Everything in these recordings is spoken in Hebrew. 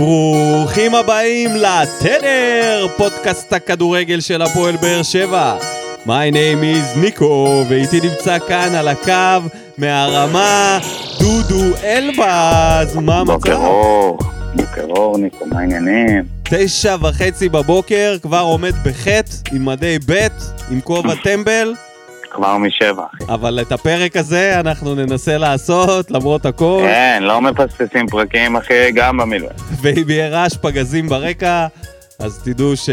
ברוכים הבאים לתדר, פודקאסט הכדורגל של הפועל באר שבע. My name is ניקו, ואיתי נמצא כאן על הקו מהרמה דודו אלבז. מה המצב? בוקר אור, בוקר אור ניקו, מה העניינים? תשע וחצי בבוקר, כבר עומד בחטא, עם מדי ב', עם כובע טמבל, כבר משבע, אחי. אבל את הפרק הזה אנחנו ננסה לעשות למרות הכל, כן, לא מפספסים פרקים, אחי, גם במילואים. ואם יהיה רעש פגזים ברקע, אז תדעו ש...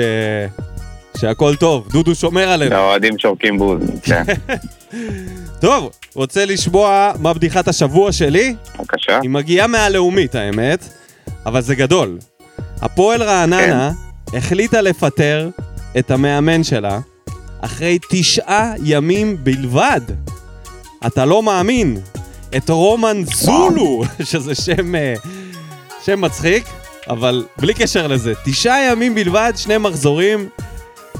שהכל טוב, דודו שומר עלינו. האוהדים שורקים בוז, כן. טוב, רוצה לשמוע מה בדיחת השבוע שלי? בבקשה. היא מגיעה מהלאומית, האמת, אבל זה גדול. הפועל רעננה החליטה לפטר את המאמן שלה אחרי תשעה ימים בלבד. אתה לא מאמין. את רומן זולו, שזה שם, אה, שם מצחיק, אבל בלי קשר לזה. תשעה ימים בלבד, שני מחזורים,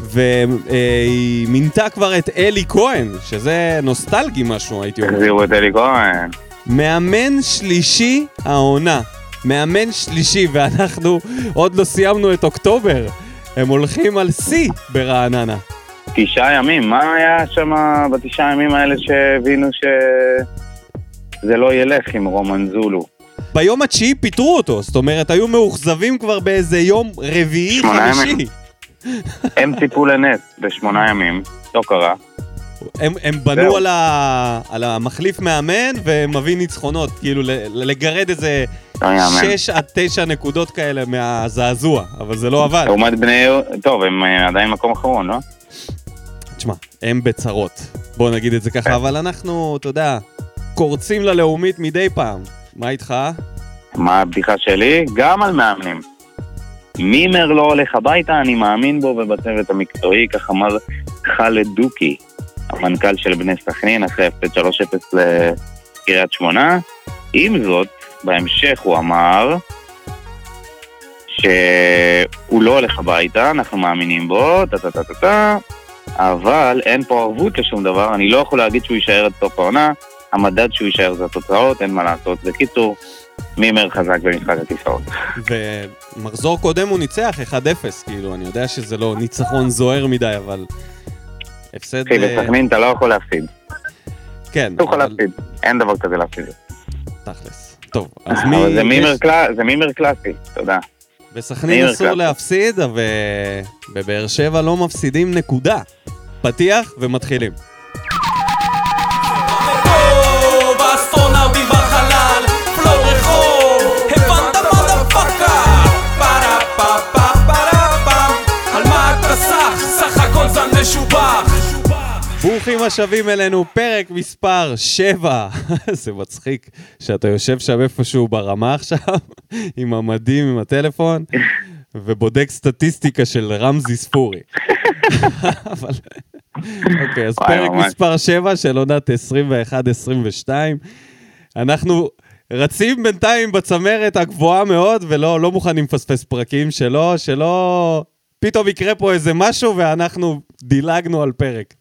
והיא מינתה כבר את אלי כהן, שזה נוסטלגי משהו, הייתי אומר. תחזירו את אלי כהן. מאמן שלישי העונה. מאמן שלישי, ואנחנו עוד לא סיימנו את אוקטובר. הם הולכים על שיא ברעננה. תשעה ימים, מה היה שם בתשעה ימים האלה שהבינו שזה לא ילך עם רומן זולו? ביום התשיעי פיטרו אותו, זאת אומרת, היו מאוכזבים כבר באיזה יום רביעי, שמונה חמישי. ימים. הם ציפו לנס בשמונה ימים, לא קרה. הם, הם בנו זהו. על, ה, על המחליף מאמן ומביא ניצחונות, כאילו לגרד איזה לא יאמן. 6 עד 9 נקודות כאלה מהזעזוע, אבל זה לא עבד. לעומת בני... טוב, הם אה, עדיין מקום אחרון, לא? תשמע, הם בצרות, בוא נגיד את זה כן. ככה, אבל אנחנו, אתה יודע, קורצים ללאומית מדי פעם. מה איתך? מה הבדיחה שלי? גם על מאמנים. מימר לא הולך הביתה, אני מאמין בו ובצוות המקצועי, כך אמר חאלד דוקי, המנכ"ל של בני סכנין, אחרי הפסד 3-0 לקריית שמונה. עם זאת, בהמשך הוא אמר שהוא לא הולך הביתה, אנחנו מאמינים בו, טה-טה-טה-טה, אבל אין פה ערבות לשום דבר, אני לא יכול להגיד שהוא יישאר עד סוף העונה, המדד שהוא יישאר זה התוצאות, אין מה לעשות. בקיצור, מימר חזק במשחק הכיסאות. ומחזור קודם הוא ניצח 1-0, כאילו, אני יודע שזה לא ניצחון זוהר מדי, אבל... הפסד... אחי, בסכנין אתה לא יכול להפסיד. כן, אתה יכול להפסיד. אין דבר כזה להפסיד. תכלס. טוב, אז מי... אבל זה מימר קלאסי, תודה. בסכנין אסור. להפסיד, ובבאר שבע לא מפסידים נקודה. פתיח ומתחילים. ברוכים השבים אלינו, פרק מספר 7. זה מצחיק שאתה יושב שם איפשהו ברמה עכשיו, עם המדים, עם הטלפון, ובודק סטטיסטיקה של רמזי ספורי. אבל... אוקיי, אז פרק. מספר 7 של עונת 21-22. אנחנו רצים בינתיים בצמרת הגבוהה מאוד, ולא לא מוכנים לפספס פרקים שלו, שלא... פתאום יקרה פה איזה משהו ואנחנו דילגנו על פרק.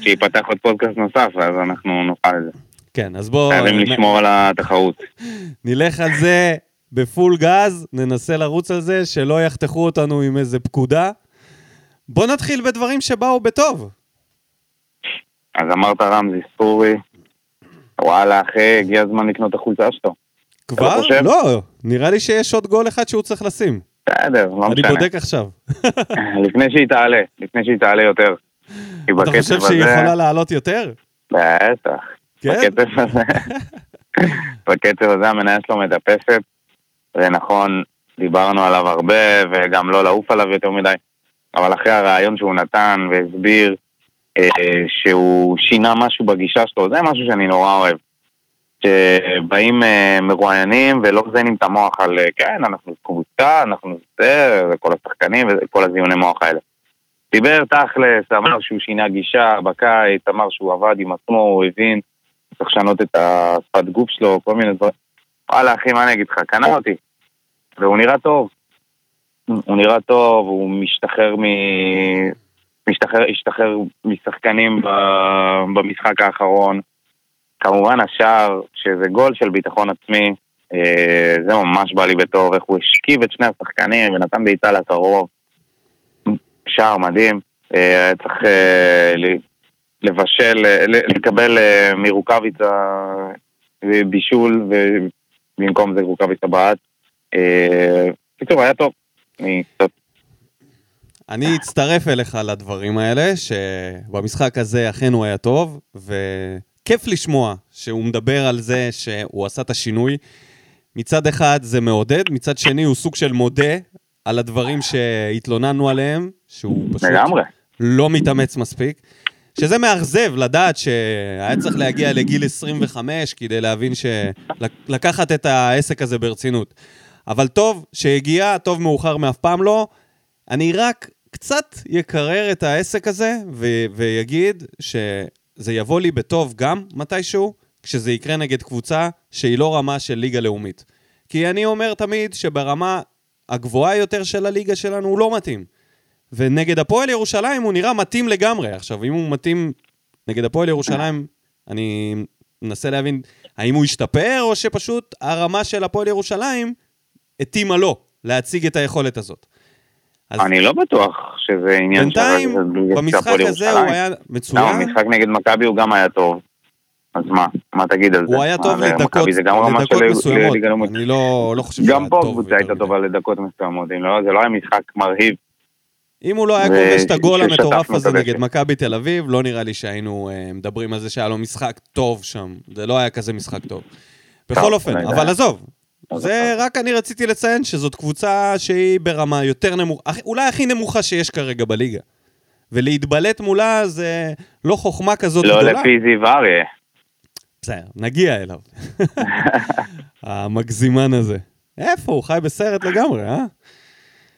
שייפתח עוד פודקאסט נוסף, אז אנחנו נוכל לזה. כן, אז בואו חייבים לשמור על התחרות. נלך על זה בפול גז, ננסה לרוץ על זה, שלא יחתכו אותנו עם איזה פקודה. בוא נתחיל בדברים שבאו בטוב. אז אמרת רמזי ספורי, וואלה אחי, הגיע הזמן לקנות את החולצה שלו. כבר? לא, נראה לי שיש עוד גול אחד שהוא צריך לשים. בסדר, לא אני משנה. בודק עכשיו. לפני שהיא תעלה, לפני שהיא תעלה יותר. אתה חושב שהיא יכולה לעלות יותר? בטח. כן? בקצב הזה, בקצב הזה המניה שלו מטפסת. זה נכון, דיברנו עליו הרבה, וגם לא לעוף עליו יותר מדי, אבל אחרי הרעיון שהוא נתן והסביר אה, שהוא שינה משהו בגישה שלו, זה משהו שאני נורא אוהב. שבאים אה, מרואיינים ולא מזיינים את המוח על, אה, כן, אנחנו קבוצה, אנחנו זה, וכל השחקנים וכל הזיוני מוח האלה. דיבר תכלס, אמר שהוא שינה גישה בקיץ, אמר שהוא עבד עם עצמו, הוא הבין, צריך לשנות את השפת גוף שלו, כל מיני דברים. וואלה, אחי, מה אני אגיד לך? קנה אותי. והוא נראה טוב. הוא נראה טוב, הוא משתחרר מ... משתחרר, השתחרר משחקנים במשחק האחרון. כמובן השער, שזה גול של ביטחון עצמי, אה, זה ממש בא לי בטוב, איך הוא השכיב את שני השחקנים ונתן בעיטה לקרוב. שער מדהים. היה צריך אה, לבשל, אה, ל- לקבל מרוקאביצה בישול, ובמקום זה רוקאביצה בעט. בקיצור, היה טוב. אני קצת אני אצטרף אליך לדברים האלה, שבמשחק הזה אכן הוא היה טוב, וכיף לשמוע שהוא מדבר על זה שהוא עשה את השינוי. מצד אחד זה מעודד, מצד שני הוא סוג של מודה על הדברים שהתלוננו עליהם, שהוא פשוט לגמרי. לא מתאמץ מספיק. שזה מאכזב לדעת שהיה צריך להגיע לגיל 25 כדי להבין ש... לקחת את העסק הזה ברצינות. אבל טוב שהגיע, טוב מאוחר מאף פעם לא. אני רק קצת יקרר את העסק הזה ו- ויגיד שזה יבוא לי בטוב גם מתישהו, כשזה יקרה נגד קבוצה שהיא לא רמה של ליגה לאומית. כי אני אומר תמיד שברמה הגבוהה יותר של הליגה שלנו הוא לא מתאים. ונגד הפועל ירושלים הוא נראה מתאים לגמרי. עכשיו, אם הוא מתאים נגד הפועל ירושלים, אני מנסה להבין, האם הוא השתפר, או שפשוט הרמה של הפועל ירושלים התאימה לו להציג את היכולת הזאת. אז אני לא בטוח שזה עניין של- בינתיים, במשחק הזה הוא. היה לא, מצוין. המשחק נגד מכבי הוא גם היה טוב. אז מה? מה תגיד על זה? הוא היה טוב לדקות, גם לדקות של מסוימות. אני לא, לא חושב שהוא גם היה פה טוב הקבוצה יותר הייתה מדי. טובה לדקות מסוימות, לא, זה לא היה משחק מרהיב. אם הוא לא היה כובש את הגול המטורף הזה. נגד מכבי תל אביב, לא נראה לי שהיינו אה, מדברים על זה שהיה לו משחק טוב שם. זה לא היה כזה משחק טוב. בכל אופן, לא. אבל עזוב. זה רק אני רציתי לציין שזאת קבוצה שהיא ברמה יותר נמוכה, אולי הכי נמוכה שיש כרגע בליגה. ולהתבלט מולה זה לא חוכמה כזאת לא גדולה. לפי זיו אריה. בסדר, נגיע אליו. המגזימן הזה. איפה? הוא חי בסרט לגמרי, אה?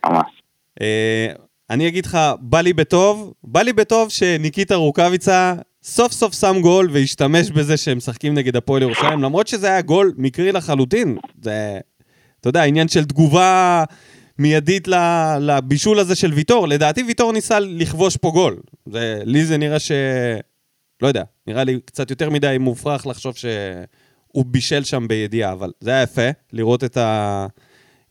ממש. אה, אני אגיד לך, בא לי בטוב, בא לי בטוב שניקיטה רוקאביצה סוף סוף שם גול והשתמש בזה שהם משחקים נגד הפועל ירושלים, למרות שזה היה גול מקרי לחלוטין. זה, אתה יודע, עניין של תגובה מיידית לבישול הזה של ויטור. לדעתי ויטור ניסה לכבוש פה גול. זה, לי זה נראה ש... לא יודע, נראה לי קצת יותר מדי מופרך לחשוב שהוא בישל שם בידיעה, אבל זה היה יפה, לראות את, ה...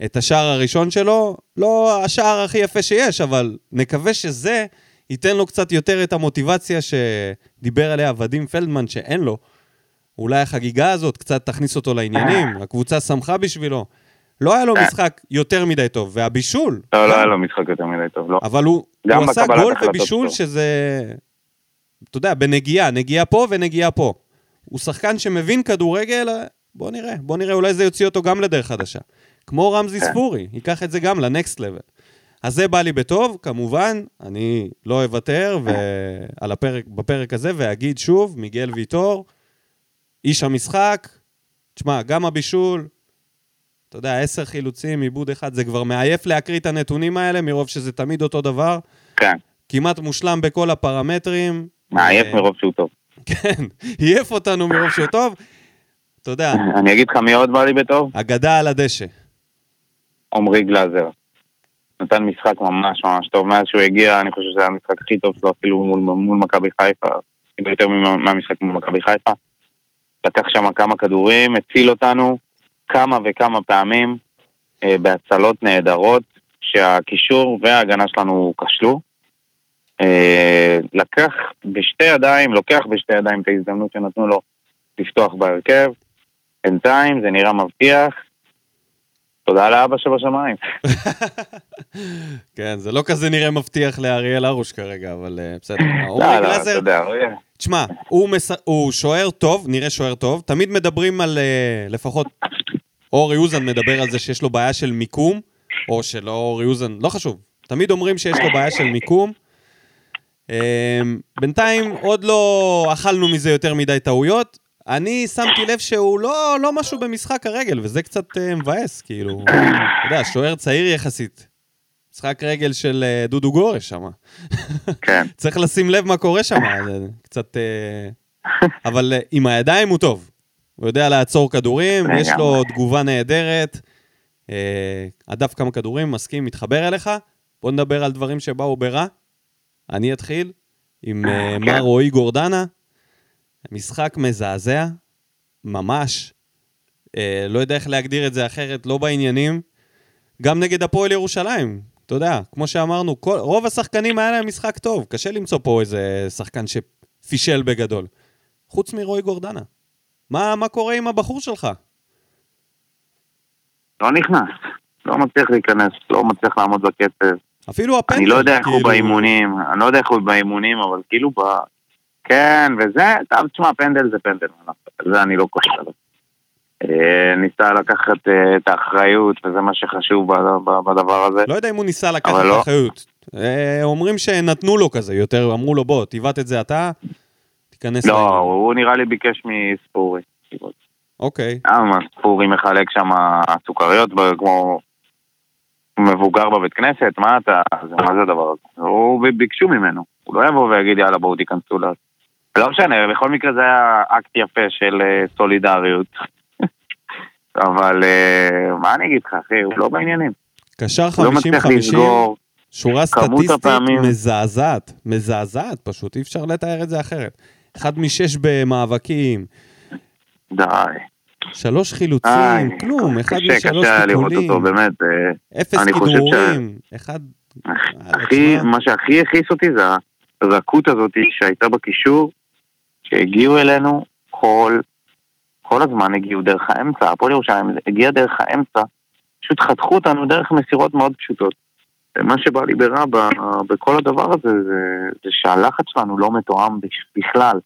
את השער הראשון שלו. לא השער הכי יפה שיש, אבל נקווה שזה ייתן לו קצת יותר את המוטיבציה שדיבר עליה ודים פלדמן, שאין לו. אולי החגיגה הזאת קצת תכניס אותו לעניינים, הקבוצה שמחה בשבילו. לא היה לו משחק יותר מדי טוב, והבישול, לא, לא היה לו משחק יותר מדי טוב, לא. אבל הוא, הוא עשה גול ובישול. שזה, אתה יודע, בנגיעה, נגיעה פה ונגיעה פה. הוא שחקן שמבין כדורגל, בוא נראה, בוא נראה, אולי זה יוציא אותו גם לדרך חדשה. כמו רמזי כן. ספורי, ייקח את זה גם לנקסט לבל. אז זה בא לי בטוב, כמובן, אני לא אוותר ועל הפרק, בפרק הזה, ואגיד שוב, מיגל ויטור, איש המשחק, תשמע, גם הבישול, אתה יודע, עשר חילוצים, עיבוד אחד, זה כבר מעייף להקריא את הנתונים האלה, מרוב שזה תמיד אותו דבר. כן, כמעט מושלם בכל הפרמטרים. מעייף אה, מרוב שהוא טוב. כן, עייף אותנו מרוב שהוא טוב. אתה יודע, אני אגיד לך מי עוד בא לי בטוב? אגדה על הדשא. עמרי גלאזר. נתן משחק ממש ממש טוב. מאז שהוא הגיע, אני חושב שזה היה המשחק הכי טוב שלו אפילו מול, מול מכבי חיפה. אפילו יותר מהמשחק מול מכבי חיפה. לקח שם כמה כדורים, הציל אותנו כמה וכמה פעמים אה, בהצלות נהדרות, שהקישור וההגנה שלנו כשלו. אה, לקח בשתי ידיים, לוקח בשתי ידיים את ההזדמנות שנתנו לו לפתוח בהרכב. בינתיים זה נראה מבטיח. תודה לאבא שבשמיים. כן, זה לא כזה נראה מבטיח לאריאל הרוש כרגע, אבל אה, בסדר. לא, לא, אתה יודע, יהיה. תשמע, הוא שוער טוב, נראה שוער טוב. תמיד מדברים על, אה, לפחות אורי אוזן מדבר על זה שיש לו בעיה של מיקום, או שלא אורי אוזן, לא חשוב. תמיד אומרים שיש לו בעיה של מיקום. אה, בינתיים עוד לא אכלנו מזה יותר מדי טעויות. אני שמתי לב שהוא לא, לא משהו במשחק הרגל, וזה קצת אה, מבאס, כאילו, אתה יודע, שוער צעיר יחסית. משחק רגל של אה, דודו גורש שם. כן. צריך לשים לב מה קורה שם, זה קצת... אה, אבל אה, עם הידיים הוא טוב. הוא יודע לעצור כדורים. יש לו תגובה נהדרת. אה, הדף כמה כדורים, מסכים, מתחבר אליך. בוא נדבר על דברים שבאו ברע. אני אתחיל עם אה, כן. מר רועי גורדנה. משחק מזעזע, ממש. אה, לא יודע איך להגדיר את זה אחרת, לא בעניינים. גם נגד הפועל ירושלים, אתה יודע, כמו שאמרנו, כל, רוב השחקנים היה להם משחק טוב, קשה למצוא פה איזה שחקן שפישל בגדול. חוץ מרועי גורדנה. מה, מה קורה עם הבחור שלך? לא נכנס. לא מצליח להיכנס, לא מצליח לעמוד בקצב. אפילו הפנדל, אני לא יודע איך הוא כאילו- באימונים, אני לא יודע איך הוא באימונים, אבל כאילו ב... כן, וזה, טוב, תשמע, פנדל זה פנדל, לעשות, זה אני לא עליו. אה, ניסה לקחת אה, את האחריות, וזה מה שחשוב בדבר הזה. לא יודע אם הוא ניסה לקחת אבל לא. אחריות. אה, אומרים שנתנו לו כזה יותר, אמרו לו בוא, תיבט את זה אתה, תיכנס לא, לעניין." הוא נראה לי ביקש מספורי. אוקיי, למה ספורי מחלק שם סוכריות כמו מבוגר בבית כנסת? מה אתה... מה זה הדבר הזה? הוא ביקשו ממנו. הוא לא יבוא ויגיד יאללה בואו תיכנסו ל... לא משנה, בכל מקרה זה היה אקט יפה של אה, סולידריות. אבל אה, מה אני אגיד לך אחי, הוא לא בעניינים. קשר הוא לא מצליח 50-50, לסגור. שורה סטטיסטית הפעמים- מזעזעת, מזעזעת פשוט, אי אפשר לתאר את זה אחרת. אחד משש במאבקים, די. שלוש חילוצים, איי, כלום, אחד משלוש טיפולים. אה, אפס חושב ש- אחד... הכי, תשמע, מה שהכי הכעיס אותי זה הרכות הזאת שהייתה בקישור, שהגיעו אלינו כל, כל הזמן הגיעו דרך האמצע, הפועל ירושלים הגיע דרך האמצע, פשוט חתכו אותנו דרך מסירות מאוד פשוטות. ומה שבא לי ברע בכל הדבר הזה זה, זה שהלחץ שלנו לא מתואם בכ- בכלל.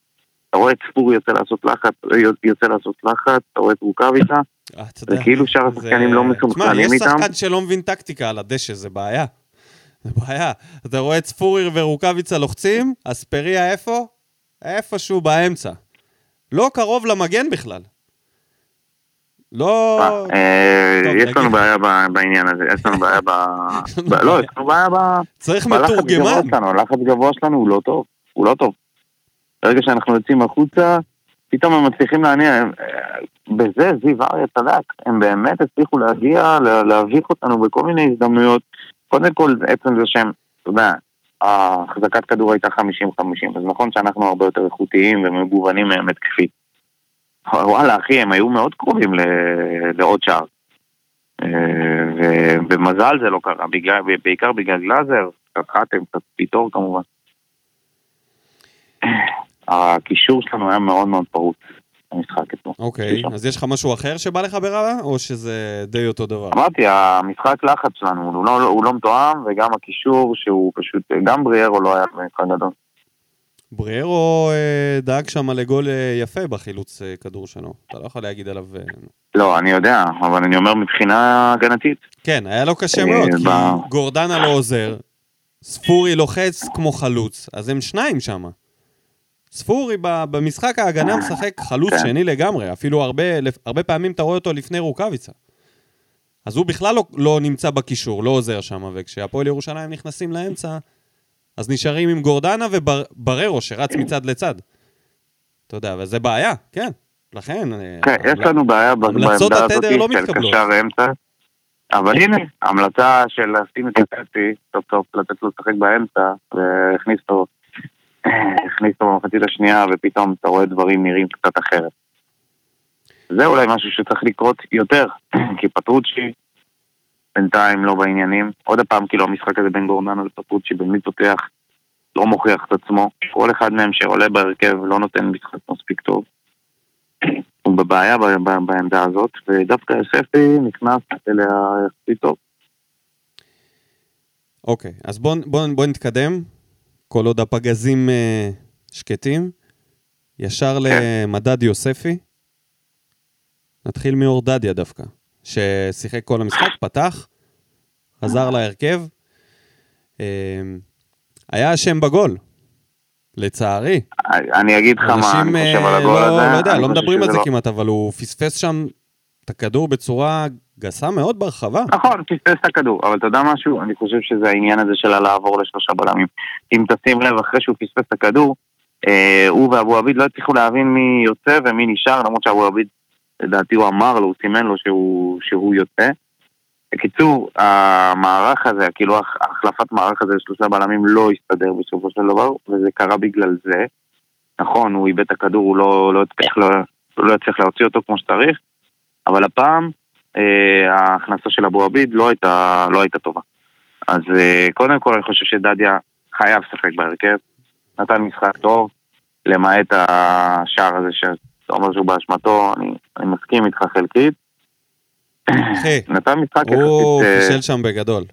אתה רואה את ספור יוצא לעשות לחץ, יוצא לעשות לחץ, אתה רואה את רוקאביצה, אה, יודע, וכאילו שאר זה- השחקנים לא תשמע, מסונכרנים יש איתם. שחקן שלא מבין טקטיקה על הדשא, זה בעיה. זה בעיה. אתה רואה את ספוריר ורוקאביצה לוחצים, אספריה איפה? איפשהו באמצע. לא קרוב למגן בכלל. לא... אה, טוב, יש. לנו בעיה בעניין הזה, יש לנו בעיה ב... לא, יש לנו בעיה ב... צריך מתורגמן. הלחץ גבוה שלנו הוא לא טוב, הוא לא טוב. ברגע שאנחנו יוצאים החוצה, פתאום הם מצליחים להניע, אה, בזה זיו אריה צדק, הם באמת הצליחו להגיע, לה- להביך אותנו בכל מיני הזדמנויות. קודם כל, עצם זה שהם, אתה יודע, החזקת כדור הייתה 50-50, אז נכון שאנחנו הרבה יותר איכותיים ומגוונים מהם התקפית. וואלה, אחי, הם היו מאוד קרובים לעוד שער. אה, ובמזל זה לא קרה, בעיקר בגלל גלאזר, חתם, פיטור כמובן. הקישור שלנו היה מאוד מאוד פרוץ במשחק אתמול. אוקיי, שלשום. אז יש לך משהו אחר שבא לך ברע, או שזה די אותו דבר? אמרתי, המשחק לחץ שלנו הוא לא, הוא לא מתואם, וגם הקישור שהוא פשוט, גם בריארו לא היה במשחק גדול. בריארו אה, דאג שם לגול אה, יפה בחילוץ אה, כדור שלו. אתה לא יכול להגיד עליו... לא, אני יודע, אבל אני אומר מבחינה הגנתית. כן, היה לו קשה מאוד, כי גורדנה לא עוזר, ספורי לוחץ כמו חלוץ, אז הם שניים שם. ספורי במשחק ההגנה משחק חלוץ כן. שני לגמרי, אפילו הרבה, הרבה פעמים אתה רואה אותו לפני רוקאביצה. אז הוא בכלל לא, לא נמצא בקישור, לא עוזר שם, וכשהפועל ירושלים נכנסים לאמצע, אז נשארים עם גורדנה ובררו שרץ מצד לצד. אתה יודע, וזה בעיה, כן. לכן... אה, כן, יש לנו בעיה בעמדה הזאת לא של. קשר אמצע. אבל הנה, המלצה של לשים את הקטי, סוף סוף לתת לו לשחק באמצע, והכניס אותו, הכניס אותו במחצית השנייה, ופתאום אתה רואה דברים נראים קצת אחרת. זה אולי משהו שצריך לקרות יותר, כי פטרוצ'י בינתיים לא בעניינים. עוד פעם, כאילו המשחק הזה בין גורדנה לפטרוצ'י, במי פותח, לא מוכיח את עצמו. כל אחד מהם שעולה בהרכב לא נותן משחק מספיק טוב. הוא בבעיה בעמדה הזאת, ודווקא יוספי נכנס אליה יחסית טוב. אוקיי, אז בואו בוא, בוא נתקדם, כל עוד הפגזים אה, שקטים. ישר כן. למדד יוספי. נתחיל מאור דדיה דווקא, ששיחק כל המשחק, פתח, חזר להרכב. אה, היה אשם בגול, לצערי. אני אגיד לך מה אנשים אני חושב אה, על הגול לא, הזה. לא יודע, לא מדברים על זה לא- כמעט, אבל הוא פספס שם את הכדור בצורה גסה מאוד ברחבה. נכון, פספס את הכדור, אבל אתה יודע משהו? אני חושב שזה העניין הזה של הלעבור לשלושה בלמים. אם תשים לב, אחרי שהוא פספס את הכדור, אה, הוא ואבו עביד לא הצליחו להבין מי יוצא ומי נשאר, למרות שאבו עביד, לדעתי הוא אמר לו, הוא סימן לו שהוא, שהוא יוצא. בקיצור, המערך הזה, כאילו הח- החלפת מערך הזה לשלושה בלמים לא הסתדר בסופו של דבר, וזה קרה בגלל זה. נכון, הוא איבד את הכדור, הוא לא, לא, הצליח, לא, לא הצליח להוציא אותו כמו שצריך, אבל הפעם ההכנסה של אבו עביד לא הייתה, לא הייתה טובה. אז אה, קודם כל אני חושב שדדיה חייב לשחק בהרכב, נתן משחק טוב, למעט השער הזה שאתה אומר שהוא באשמתו, אני, אני מסכים איתך חלקית. נתן משחק הוא יחסית... אה, פישל שם בגדול.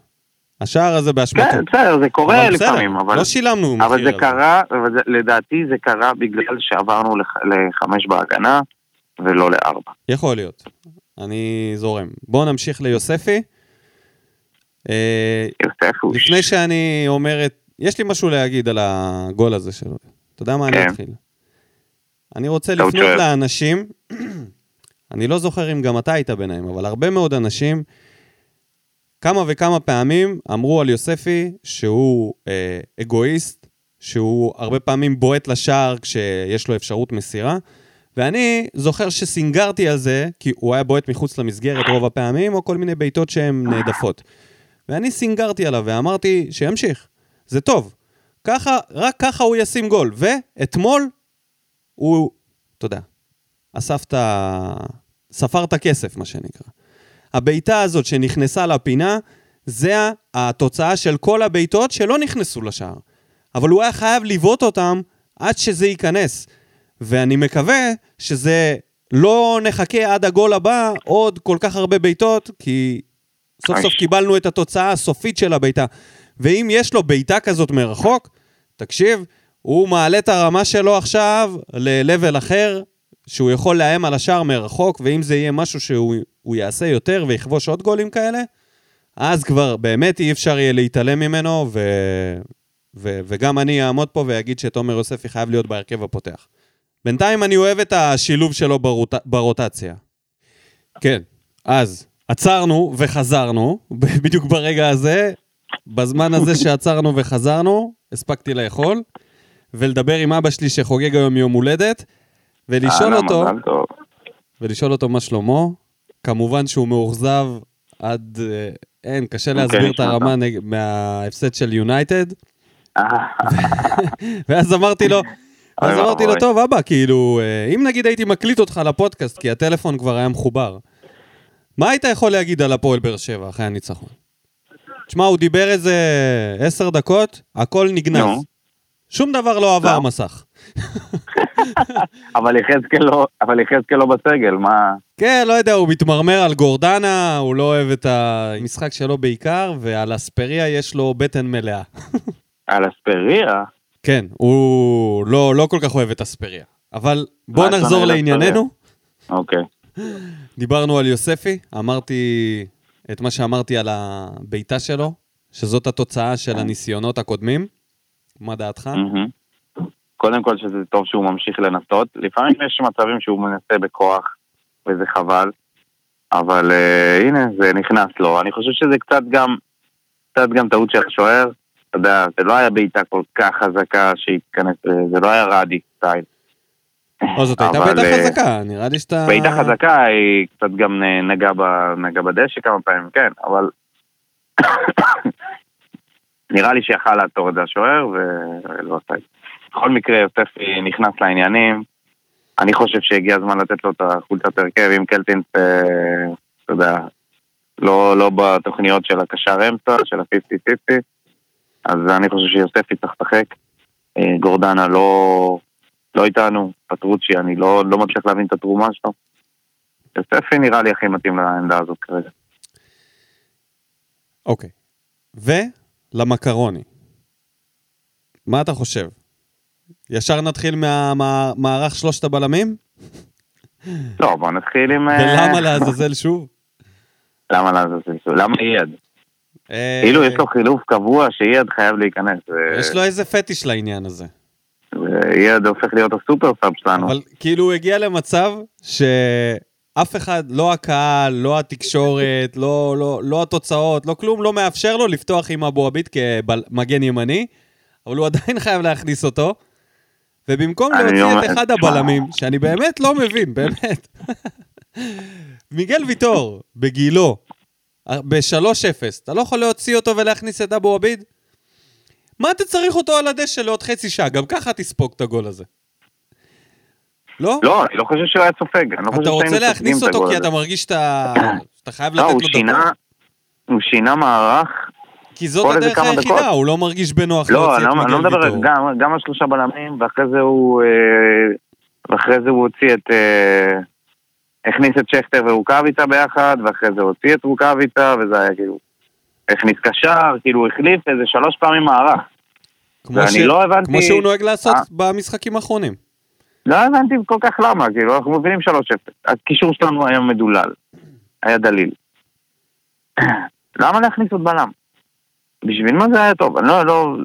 השער הזה באשמתו. כן, בסדר, זה קורה אבל לפעמים, אבל... לא שילמנו מחיר אבל זה קרה, אבל זה- לדעתי זה קרה בגלל שעברנו לח- לחמש בהגנה ולא לארבע. יכול להיות. אני זורם. בואו נמשיך ליוספי. אה, יוספוש. לפני שאני אומר את... יש לי משהו להגיד על הגול הזה שלו. אתה יודע מה, אני כן. אתחיל. אני רוצה לפנות. לאנשים, אני לא זוכר אם גם אתה היית ביניהם, אבל הרבה מאוד אנשים, כמה וכמה פעמים אמרו על יוספי שהוא אה, אגואיסט, שהוא הרבה פעמים בועט לשער כשיש לו אפשרות מסירה, ואני זוכר שסינגרתי על זה, כי הוא היה בועט מחוץ למסגרת רוב הפעמים, או כל מיני בעיטות שהן נעדפות. ואני סינגרתי עליו ואמרתי שימשיך, זה טוב. ככה, רק ככה הוא ישים גול. ואתמול הוא, יודע, אסף את ה... ספר את הכסף, מה שנקרא. הבעיטה הזאת שנכנסה לפינה, זה התוצאה של כל הבעיטות שלא נכנסו לשער. אבל הוא היה חייב לבעוט אותם עד שזה ייכנס. ואני מקווה שזה לא נחכה עד הגול הבא עוד כל כך הרבה בעיטות, כי סוף סוף. קיבלנו את התוצאה הסופית של הבעיטה. ואם יש לו בעיטה כזאת מרחוק, תקשיב, הוא מעלה את הרמה שלו עכשיו ל-level אחר, שהוא יכול לאיים על השער מרחוק, ואם זה יהיה משהו שהוא הוא יעשה יותר ויכבוש עוד גולים כאלה, אז כבר באמת אי אפשר יהיה להתעלם ממנו, ו... ו... וגם אני אעמוד פה ואגיד שתומר יוספי חייב להיות בהרכב הפותח. בינתיים אני אוהב את השילוב שלו ברוט... ברוטציה. כן, אז עצרנו וחזרנו, בדיוק ברגע הזה, בזמן הזה שעצרנו וחזרנו, הספקתי לאכול, ולדבר עם אבא שלי שחוגג היום יום הולדת, ולשאול אותו. ולשאול אותו מה שלמה. כמובן שהוא מאוכזב עד... אה, אין, קשה להסביר את הרמה. נג... מההפסד של יונייטד. אה, ואז אמרתי לו, אז אוי אמרתי לו. טוב, אבא, כאילו, אה, אם נגיד הייתי מקליט אותך לפודקאסט, כי הטלפון כבר היה מחובר, מה היית יכול להגיד על הפועל באר שבע אחרי הניצחון? תשמע, הוא דיבר איזה עשר דקות, הכל נגנז. שום דבר לא עבר לא. מסך. אבל יחזקאל לא- אבל יחזקאל לא בסגל, מה... כן, לא יודע, הוא מתמרמר על גורדנה, הוא לא אוהב את המשחק שלו בעיקר, ועל אספריה יש לו בטן מלאה. על אספריה? כן, הוא לא, לא כל כך אוהב את אספריה. אבל בוא מה אתה נחזור לענייננו. אוקיי. דיברנו על יוספי, אמרתי את מה שאמרתי על הבעיטה שלו, שזאת התוצאה של הניסיונות הקודמים. מה דעתך? קודם כל שזה טוב שהוא ממשיך לנסות. לפעמים יש מצבים שהוא מנסה בכוח, וזה חבל. אבל uh, הנה, זה נכנס לו. אני חושב שזה קצת גם, קצת גם טעות של השוער. אתה יודע, זה לא היה בעיטה כל כך חזקה שהתכנס, אה, זה לא היה רדי סטייל. או, זאת הייתה בעיטה אה, חזקה, נראה לי שאתה... בעיטה חזקה היא קצת גם אה, נגעה נגעה בדשא כמה פעמים, כן, אבל... נראה לי שיכל לעצור את זה השוער ולא עשה את זה. בכל מקרה, יוספי נכנס לעניינים. אני חושב שהגיע הזמן לתת לו את החולצת הרכב עם קלטינס, אה, אתה יודע, לא, לא בתוכניות של הקשר אמצע, של ה-50-50. אז אני חושב שיוספי צריך לשחק. אה, גורדנה לא, לא איתנו, פטרוצ'י, אני לא, לא מצליח להבין את התרומה שלו. יוספי נראה לי הכי מתאים לעמדה הזאת כרגע. אוקיי. ולמקרוני. מה אתה חושב? ישר נתחיל מהמערך שלושת הבלמים? לא, בוא נתחיל עם... אה, ולמה לעזאזל שוב? למה לעזאזל? למה אייד? כאילו יש לו חילוף קבוע שאייד חייב להיכנס. יש לו איזה פטיש לעניין הזה. ואייד הופך להיות הסופר סאב שלנו. אבל כאילו הוא הגיע למצב שאף אחד, לא הקהל, לא התקשורת, לא, לא, לא התוצאות, לא כלום, לא מאפשר לו לפתוח עם אבו עביד כמגן ימני, אבל הוא עדיין חייב להכניס אותו. ובמקום להוציא אומר- את אחד. הבלמים, שאני באמת לא מבין, באמת. מיגל ויטור, בגילו, ב-3-0, אתה לא יכול להוציא אותו ולהכניס את אבו עביד? מה אתה צריך אותו על הדשא לעוד חצי שעה? גם ככה תספוג את הגול הזה. לא? לא, אני לא חושב שהוא היה סופג. לא אתה רוצה להכניס אותו כי. אתה מרגיש שאתה חייב לא, לתת לו דקות? הוא שינה מערך. כי זאת הדרך היחידה, דקות. הוא לא מרגיש בנוח לא, להוציא את לא- אני לא מדבר, ויטור. גם- גם על שלושה בלמים, ואחרי זה הוא... אה, ואחרי זה הוא הוציא את... אה, הכניס את שכטר ורוקאביצה ביחד, ואחרי זה הוציא את רוקאביצה, וזה היה כאילו... הכניס קשר, כאילו החליף איזה שלוש פעמים מערך. כמו ש- לא הבנתי- כמו שהוא נוהג לעשות אה. במשחקים האחרונים. לא הבנתי כל כך למה, כאילו, אנחנו מבינים 3-0. הקישור שלנו היה מדולל. היה דליל. למה להכניס עוד בלם? בשביל מה זה היה טוב? אני לא, לא...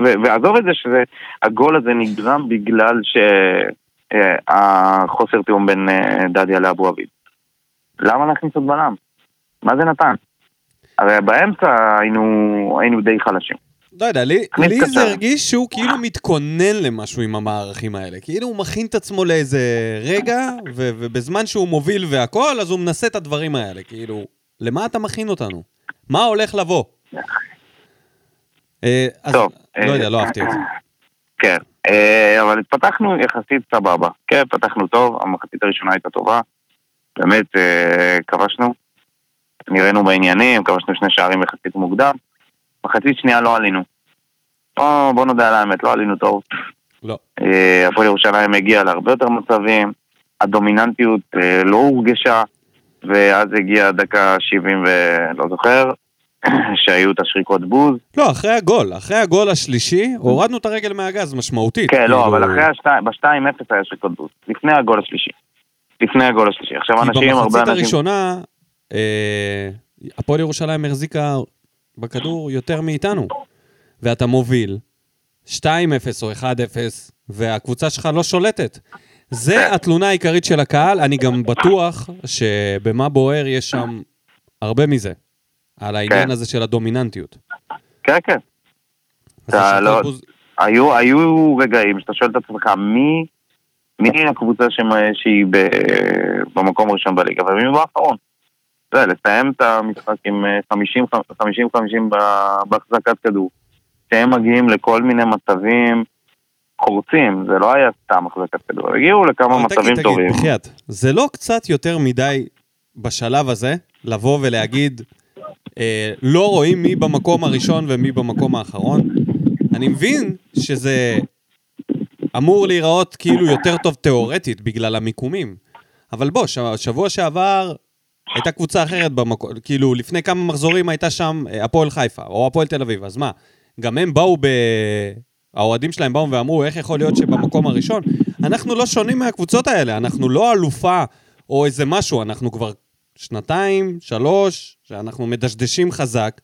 ו- ועזוב את זה שהגול הזה נגרם בגלל שהחוסר תיאום בין אה, דדיה לאבו אביב. למה להכניס עוד בלם? מה זה נתן? הרי באמצע היינו, היינו די חלשים. לא יודע, לי, לי. זה הרגיש שהוא כאילו מתכונן למשהו עם המערכים האלה. כאילו הוא מכין את עצמו לאיזה רגע, ו- ובזמן שהוא מוביל והכל, אז הוא מנסה את הדברים האלה. כאילו, למה אתה מכין אותנו? מה הולך לבוא? אה, אז, טוב. לא אה, יודע, לא אהבתי את זה. כן, אה, אבל פתחנו יחסית סבבה. כן, פתחנו טוב, המחצית הראשונה הייתה טובה. באמת, אה, כבשנו. נראינו בעניינים, כבשנו שני שערים יחסית מוקדם. מחצית שנייה לא עלינו. בוא, בוא נודה על האמת, לא עלינו טוב. לא. אה, הפועל ירושלים הגיע להרבה יותר מצבים, הדומיננטיות לא הורגשה, ואז הגיעה דקה 70 ולא זוכר, שהיו את השריקות בוז. לא, אחרי הגול, אחרי הגול השלישי, הורדנו את הרגל מהגז משמעותית. כן, לא, כאילו, אבל אחרי השתיים, ב-2-0 היה שריקות בוז. לפני הגול השלישי. לפני הגול השלישי. עכשיו כי אנשים, הרבה במחצית אנשים... הראשונה, אה, הפועל ירושלים החזיקה בכדור יותר מאיתנו. ואתה מוביל 2-0 או 1-0, והקבוצה שלך לא שולטת. זה התלונה העיקרית של הקהל, אני גם בטוח שבמה בוער יש שם הרבה מזה. על העניין כן. הזה של הדומיננטיות. כן, כן. אתה השריקות לא- בוז- היו, היו רגעים שאתה שואל את עצמך, מי, מי הקבוצה שהיא ב, במקום הראשון בליגה, ומי באחרון? זה, לסיים את המשחק עם אה, 50-50 בהחזקת כדור, שהם מגיעים לכל מיני מצבים קורצים, זה לא היה סתם החזקת כדור, הגיעו לכמה מצבים תגיד, טובים. תגיד, בחייאת, זה לא קצת יותר מדי בשלב הזה לבוא ולהגיד, אה, לא רואים מי במקום הראשון ומי במקום האחרון? אני מבין שזה אמור להיראות כאילו יותר טוב תיאורטית בגלל המיקומים, אבל בוא, שבוע שעבר הייתה קבוצה אחרת במקום, כאילו לפני כמה מחזורים הייתה שם אה, הפועל חיפה או הפועל תל אביב, אז מה? גם הם באו ב... האוהדים שלהם באו ואמרו, איך יכול להיות שבמקום הראשון? אנחנו לא שונים מהקבוצות האלה, אנחנו לא אלופה או איזה משהו, אנחנו כבר שנתיים, שלוש, שאנחנו מדשדשים חזק,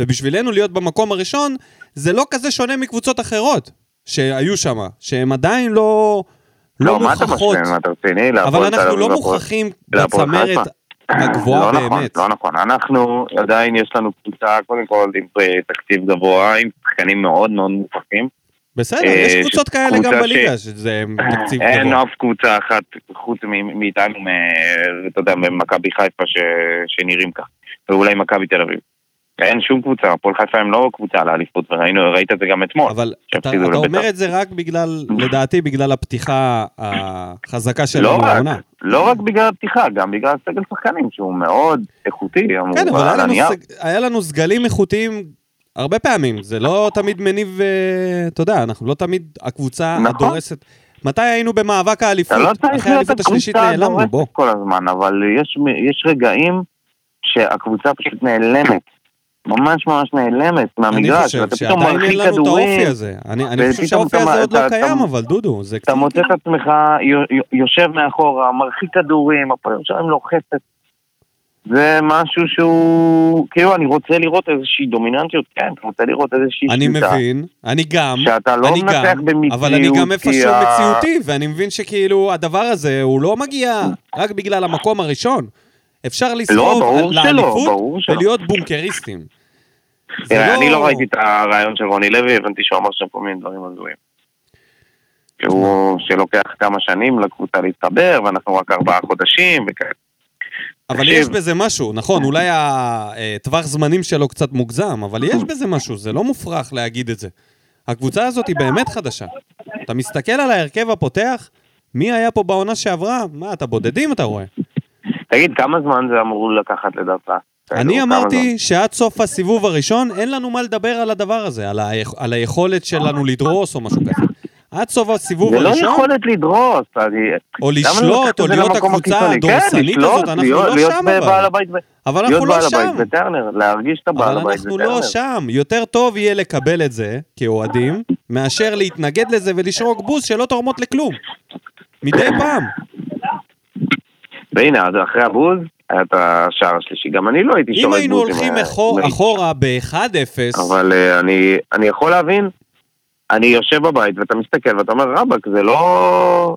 ובשבילנו להיות במקום הראשון, זה לא כזה שונה מקבוצות אחרות שהיו שם, שהן עדיין לא, לא, לא, מה אתה משווה, אתה רציני? אבל אנחנו לא מוכרחים להפועל בצמרת. הגבוהה לא נכון, באמת. לא נכון. אנחנו, עדיין יש לנו קבוצה, קודם כל, עם אה, תקציב גבוה, עם שחקנים מאוד מאוד מוכרחים. בסדר, אה, יש קבוצות כאלה גם בליגה, שזה תקציב אין גבוה. אף קבוצה אחת חוץ מאיתנו, אתה יודע, ממכבי חיפה שנראים כך, ואולי מכבי תל אביב. אין שום קבוצה, הפועל חיפה הם לא קבוצה לאליפות, וראינו, ראית את זה גם אתמול. אבל אתה, אתה לבית"ר. אומר את זה רק בגלל, לדעתי, בגלל הפתיחה החזקה לא שלנו רק, לעונה. לא רק בגלל הפתיחה, גם בגלל סגל שחקנים שהוא מאוד איכותי, כן, אבל היה על לנו. סג... היה לנו סגלים איכותיים הרבה פעמים. זה לא תמיד מניב, אה, אתה יודע, אנחנו לא תמיד הקבוצה נכון. הדורסת. מתי היינו במאבק האליפות? אתה לא צריך אחרי האליפות השלישית נעלמנו, בוא. כל הזמן, אבל יש, יש רגעים שהקבוצה פשוט נעלמת. ממש ממש נעלמת אני מהמגרש, חושב ואתה פתאום שעדיין מרחיק אין לנו את כדורים, האופי הזה. אני, אני חושב שהאופי הזה עוד לא קיים, אבל דודו, זה קצת... אתה מוצא את עצמך יו- יו- יושב מאחורה, מרחיק כדורים, הפועל ירושלים לוחצת. זה משהו שהוא, כאילו אני רוצה לראות איזושהי דומיננטיות, כן, אתה רוצה לראות איזושהי אני שליטה. מבין, אני גם, שאתה לא אני מנצח גם, במציאות, אבל אני גם איפשהו ה- מציאותי, ואני מבין שכאילו הדבר הזה הוא לא מגיע רק בגלל המקום הראשון. אפשר לסחוב לא, ברור שלא, לאליפות. ולהיות בונקריסטים. תראה, אני לא ראיתי את הרעיון של רוני לוי, הבנתי שהוא אמר שם כל מיני דברים הזויים. שהוא, שלוקח כמה שנים לקבוצה להתחבר, ואנחנו רק ארבעה חודשים, וכאלה. אבל. יש בזה משהו, נכון, אולי הטווח זמנים שלו קצת מוגזם, אבל יש בזה משהו, זה לא מופרך להגיד את זה. הקבוצה הזאת היא באמת חדשה. אתה מסתכל על ההרכב הפותח, מי היה פה בעונה שעברה? מה, אתה בודדים אתה רואה. תגיד, כמה זמן זה אמור לקחת לדעתך? אני אמרתי שעד סוף הסיבוב הראשון אין לנו מה לדבר על הדבר הזה. על היכולת שלנו לדרוס או משהו כזה. עד סוף הסיבוב זה לא הראשון, יכולת לדרוס, אני... או לשלוט, או להיות הקבוצה? כן, הדורסנית הזאת, אנחנו להיות- לא להיות שם בעל אבל. הבית אבל להיות אנחנו לא בעל שם. הבית בטרנר, להרגיש את הבעל אבל הבית אנחנו בטרנר. לא שם. יותר טוב יהיה לקבל את זה, כאוהדים, מאשר להתנגד לזה ולשרוק בוז שלא תורמות לכלום. מדי פעם. והנה, אז אחרי הבוז, היה את השער השלישי. גם אני לא הייתי אם היינו בוז. עם הולכים ה- אחור- עם ה- אחורה ב-1-0, אבל אה, אני יכול להבין, אני יושב בבית ואתה מסתכל ואתה אומר, רבאק, זה לא...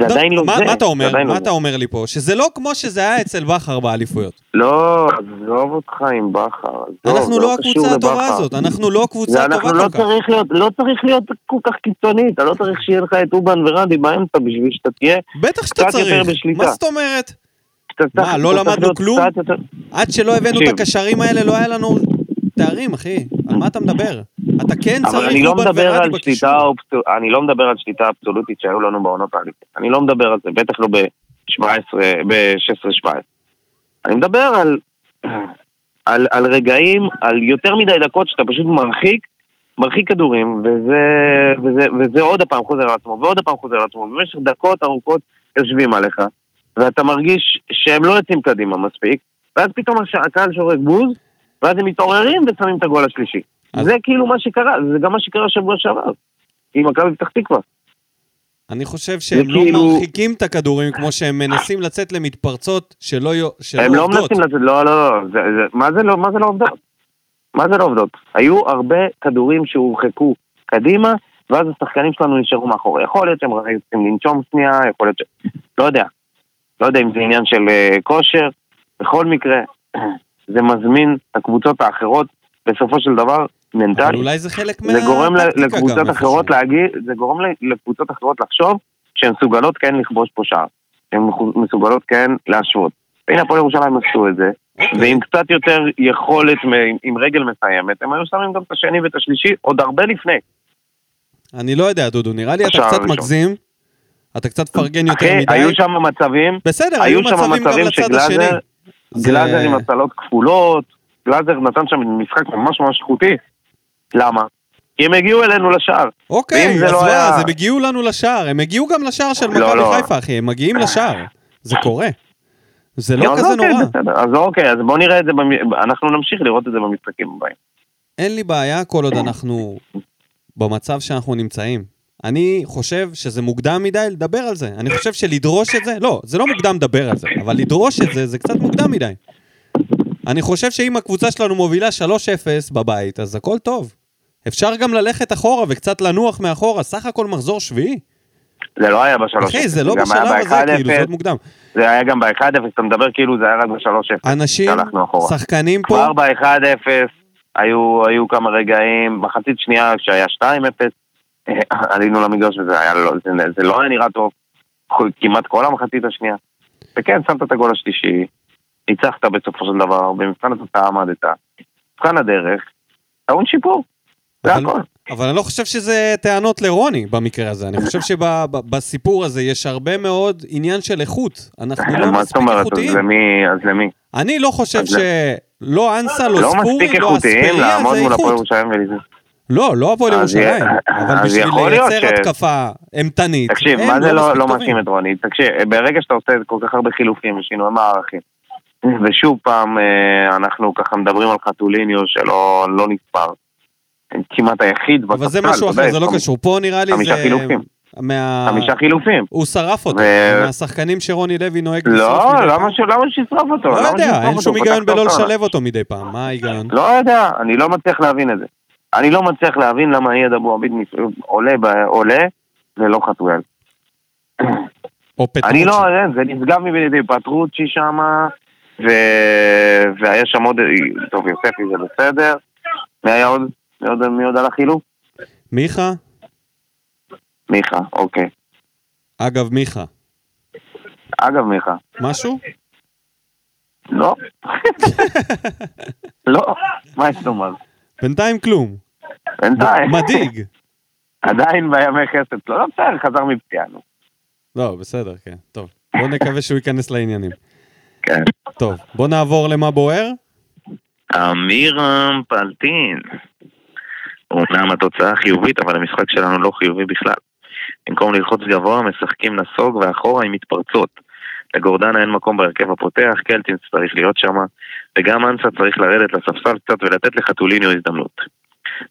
זה עדיין לא מה, זה. מה אתה אומר? עדיין מה לא אתה. אומר לי פה? שזה לא כמו שזה היה אצל בכר באליפויות. לא, עזוב אותך עם בכר. אנחנו לא קשור הקבוצה הטובה. הזאת, אנחנו לא זה קבוצה אנחנו טובה לא כל כך. לא צריך להיות כל כך קיצוני, אתה לא צריך שיהיה לך את אובן ורדי באמצע בשביל שאתה תהיה בטח שאתה צריך. מה זאת אומרת? מה, לא למדנו כלום? עד שלא הבאנו את. הקשרים האלה, לא היה לנו תארים, אחי. על מה אתה מדבר? אתה כן צריך אני לא מדבר ורדי על בקישור. שליטה אופס- אני לא מדבר על שליטה אבסולוטית שהיו לנו בעונות האליפות. אני לא מדבר על זה, בטח לא ב-17, ב-16-17. אני מדבר על, על, על רגעים, על יותר מדי דקות שאתה פשוט מרחיק, מרחיק כדורים, וזה, וזה, וזה עוד הפעם חוזר על עצמו, ועוד הפעם חוזר על עצמו, במשך דקות ארוכות יושבים עליך, ואתה מרגיש שהם לא יוצאים קדימה מספיק, ואז פתאום הקהל שורק בוז, ואז הם מתעוררים ושמים את הגול השלישי. אז- זה כאילו מה שקרה, זה גם מה שקרה שבוע שעבר, עם מכבי פתח תקווה. אני חושב שהם לא כאילו- מרחיקים את הכדורים כמו שהם מנסים לצאת למתפרצות שלא שלא הם לא עובדות. מנסים לצאת, לא, לא, לא, זה, זה, מה זה לא, מה זה לא עובדות? מה זה לא עובדות? היו הרבה כדורים שהורחקו קדימה, ואז השחקנים שלנו נשארו מאחורי. יכול להיות שהם רוצים לנשום שנייה, יכול להיות ש... לא יודע. לא יודע אם זה עניין של uh, כושר. בכל מקרה, זה מזמין הקבוצות האחרות, בסופו של דבר, אבל מנטלית. אולי זה חלק זה גורם לקבוצות אחרות. להגיד, זה גורם לקבוצות אחרות לחשוב שהן מסוגלות כן לכבוש פה שער. שהן מסוגלות כן להשוות. והנה הפועל ירושלים עשו את זה, אוקיי. ועם קצת יותר יכולת, עם רגל מסיימת, הם היו שמים גם את השני ואת השלישי עוד הרבה לפני. אני לא יודע, דודו, נראה לי אתה קצת. מגזים. אתה קצת מפרגן יותר אחי, מדי. היו שם מצבים, בסדר, היו מצבים גם לצד השני. זה- גלאזר עם הצלות כפולות, גלאזר נתן שם משחק ממש ממש איכותי. למה? כי הם הגיעו אלינו לשער. אוקיי, אז לא היה- אז הם הגיעו לנו לשער, הם הגיעו גם לשער של לא, מכבי לא. חיפה, אחי, הם מגיעים לשער. זה קורה. זה לא כזה אוקיי, נורא. בסדר. אז אוקיי, אז בואו נראה את זה, במ- אנחנו נמשיך לראות את זה במשחקים הבאים. אין לי בעיה כל עוד אנחנו במצב שאנחנו נמצאים. אני חושב שזה מוקדם מדי לדבר על זה. אני חושב שלדרוש את זה, לא, זה לא מוקדם לדבר על זה, אבל לדרוש את זה, זה קצת מוקדם מדי. אני חושב שאם הקבוצה שלנו מובילה 3-0 בבית, אז הכל טוב. אפשר גם ללכת אחורה וקצת לנוח מאחורה, סך הכל מחזור שביעי. זה לא היה בשלוש אחי, זה לא בשלב הזה, כאילו, זה 1-0, עוד מוקדם. זה היה גם ב-1-0, אתה מדבר כאילו זה היה רק ב-3-0. אנשים, הלכנו אחורה. שחקנים פה, כבר ב-1-0 היו, היו כמה רגעים, מחצית שנייה כשהיה 2-0, אה, עלינו למגרש וזה היה, לא, זה, זה לא היה נראה טוב, כמעט כל המחצית השנייה. וכן, שמת את הגול השלישי, ניצחת בסופו של דבר, במבחן התוצאה עמדת. מבחן הדרך, טעון שיפור, זה הכל. אבל אני לא חושב שזה טענות לרוני במקרה הזה. אני חושב שבסיפור הזה יש הרבה מאוד עניין של איכות. אנחנו לא מספיק אומרת, אז איכותיים. למי, אז למי? אני לא חושב שלא אנסה, לא לא ספורי, לא איכותיים אספריה, זה איכות. לא, לא הפועל ירושלים. י- אבל בשביל לייצר ש- התקפה אימתנית, תקשיב, מה זה לא, לא. מאשים את רוני? תקשיב, ברגע שאתה עושה כל כך הרבה חילופים ושינוי מערכים, ושוב פעם אה, אנחנו ככה מדברים על חתוליניו שלא לא נספר. כמעט היחיד אבל זה משהו אחר, זה לא קשור. פה נראה לי חמישה זה... חילופים. מה... חמישה חילופים. הוא שרף אותו, ו- מהשחקנים שרוני לוי נוהג לא, לשרוף מדי למה. ש- למה שישרוף אותו? לא יודע, אין? שום היגיון בלא. לשלב אותו מדי פעם, מה ההיגיון? לא יודע, אני לא מצליח להבין את זה. אני לא מצליח להבין למה אייד אבו עביד עולה עולה ולא חתואל. או פטרוצ'י. אני לא, אין, זה נשגב מבינתי, פטרוצ'י שמה, ו... והיה שם עוד, טוב, יוספי זה בסדר. מי היה עוד? מי עוד, מי עוד על החילוף? מיכה? מיכה, אוקיי. אגב, מיכה. אגב, מיכה, משהו? לא. לא, מה יש לומר? בינתיים כלום. בינתיים. מדאיג. עדיין בימי חסד. לא, לא בסדר, חזר מפציעה. לא, בסדר, כן. טוב. בוא נקווה שהוא ייכנס לעניינים. כן. טוב, בוא נעבור למה בוער. אמירם פלטין. אומנם התוצאה חיובית, אבל המשחק שלנו לא חיובי בכלל. במקום ללחוץ גבוה, משחקים נסוג ואחורה עם מתפרצות. לגורדנה אין מקום בהרכב הפותח, קלטינס צריך להיות שם, וגם אנסה צריך לרדת לספסל קצת ולתת לחתוליניו הזדמנות.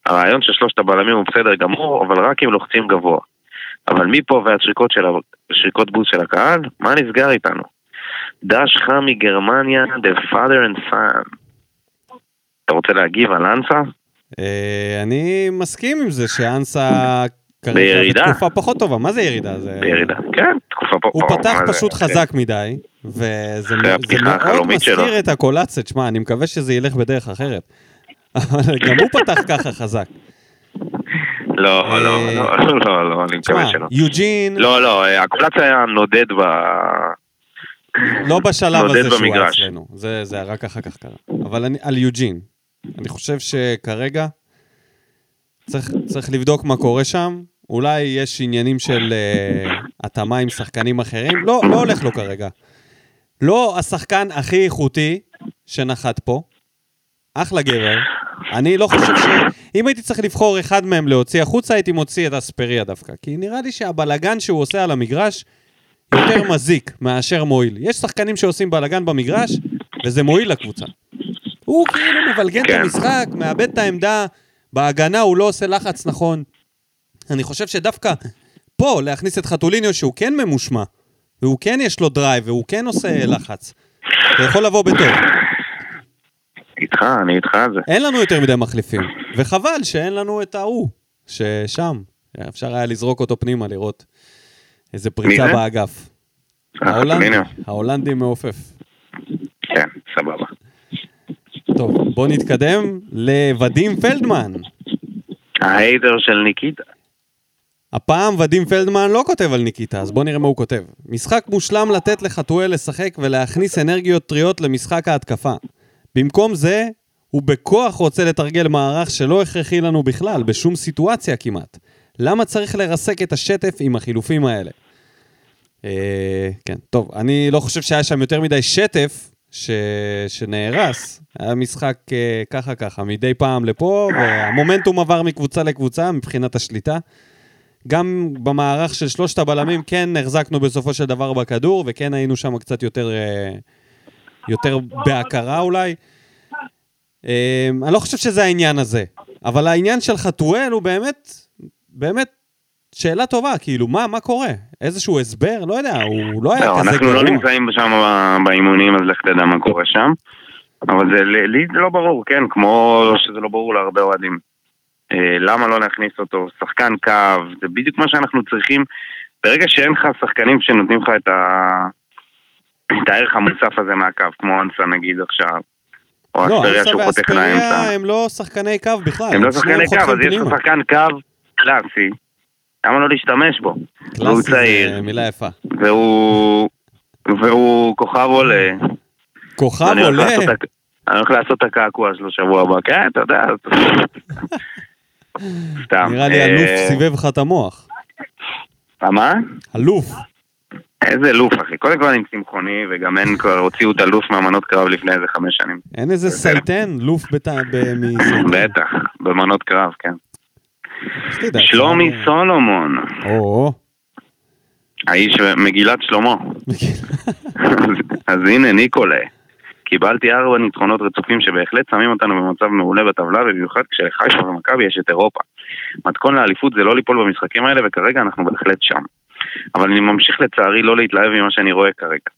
הרעיון של שלושת הבלמים הוא בסדר גמור, אבל רק אם לוחצים גבוה. אבל מפה ועד שריקות, של, ה- שריקות בוז של הקהל, מה נסגר איתנו? דש חם מגרמניה, the father and son. אתה רוצה להגיב על אנסה? אה, אני מסכים עם זה שאנסה כרגע בירידה. בתקופה פחות טובה. מה זה ירידה? זה... בירידה. כן, תקופה פה. הוא פה, פתח מה זה? פשוט כן. חזק מדי, וזה מאוד החלומית שלו. מזכיר את הקולציה. תשמע, אני מקווה שזה ילך בדרך אחרת. אבל גם הוא פתח ככה חזק. לא, לא, אה, לא, לא, לא, לא, אני מקווה שלא. יוג'ין, לא, לא, הקולץ היה נודד ב... לא בשלב הזה שהוא היה. אצלנו. זה זה רק אחר כך קרה. אבל על יוג'ין, אני חושב שכרגע צריך, צריך לבדוק מה קורה שם. אולי יש עניינים של uh, התאמה עם שחקנים אחרים. לא, לא הולך לו כרגע. לא השחקן הכי איכותי שנחת פה. אחלה גבר. אני לא חושב ש... אם הייתי צריך לבחור אחד מהם להוציא החוצה, הייתי מוציא את אספריה דווקא. כי נראה לי שהבלגן שהוא עושה על המגרש יותר מזיק מאשר מועיל. יש שחקנים שעושים בלאגן במגרש, וזה מועיל לקבוצה. הוא כאילו מבלגן את כן. המשחק, מאבד את העמדה, בהגנה הוא לא עושה לחץ נכון. אני חושב שדווקא פה, להכניס את חתוליניו, שהוא כן ממושמע, והוא כן יש לו drive, והוא כן עושה לחץ. אתה יכול לבוא בטוב. איתך, אני איתך על זה. אין לנו יותר מדי מחליפים, וחבל שאין לנו את ההוא, ששם. אפשר היה לזרוק אותו פנימה, לראות איזה פריצה? באגף. אה. ההולנדי מעופף. כן, סבבה. טוב, בוא נתקדם לוודים פלדמן. ההיידר של ניקיטה. הפעם ודים פלדמן לא כותב על ניקיטה, אז בוא נראה מה הוא כותב. משחק מושלם לתת לחתואל לשחק ולהכניס אנרגיות טריות למשחק ההתקפה. במקום זה, הוא בכוח רוצה לתרגל מערך שלא הכרחי לנו בכלל, בשום סיטואציה כמעט. למה צריך לרסק את השטף עם החילופים האלה? אה, כן, טוב, אני לא חושב שהיה שם יותר מדי שטף ש... שנהרס. היה משחק אה, ככה ככה, מדי פעם לפה, והמומנטום עבר מקבוצה לקבוצה מבחינת השליטה. גם במערך של שלושת הבלמים כן החזקנו בסופו של דבר בכדור, וכן היינו שם קצת יותר, אה, יותר בהכרה אולי. אה, אני לא חושב שזה העניין הזה, אבל העניין של חתואל הוא באמת, באמת שאלה טובה, כאילו, מה, מה קורה? איזשהו הסבר? לא יודע, הוא לא היה לא, כזה אנחנו גרוע. לא נמצאים שם באימונים, אז לך תדע מה קורה שם. אבל זה לי לי זה לא ברור, כן, כמו שזה לא ברור להרבה אוהדים. אה, למה לא להכניס אותו? שחקן קו, זה בדיוק מה שאנחנו צריכים. ברגע שאין לך שחקנים שנותנים לך את, ה... את הערך המוסף הזה מהקו, כמו אנסה נגיד עכשיו, או לא, אספריה שהוא חותך לאמצע. הם לא שחקני קו בכלל. הם לא שניהם שחקני קו, אז יש לך. שחקן קו קלאסי, למה לא להשתמש בו? והוא צעיר, מילה יפה. והוא... והוא כוכב עולה. כוכב עולה, אני הולך לעשות את הקעקוע שלו שבוע הבא, כן, אתה יודע. סתם. נראה לי אה, אלוף סיבב לך את המוח. מה? אלוף. איזה לוף, אחי. קודם כל אני צמחוני, וגם אין כבר, הוציאו את הלוף מהמנות קרב לפני איזה חמש שנים. אין איזה סייטן, לוף בת- ב- מסייטן. בטח, במנות קרב, כן. שלומי סולומון, או, האיש מגילת שלמה. אז- הנה, ניקולה. קיבלתי ארבע ניצחונות רצופים שבהחלט שמים אותנו במצב מעולה בטבלה, ובמיוחד כשלחיפה ומכבי יש את אירופה. מתכון לאליפות זה לא ליפול במשחקים האלה, וכרגע אנחנו בהחלט שם. אבל אני ממשיך לצערי לא להתלהב ממה שאני רואה כרגע.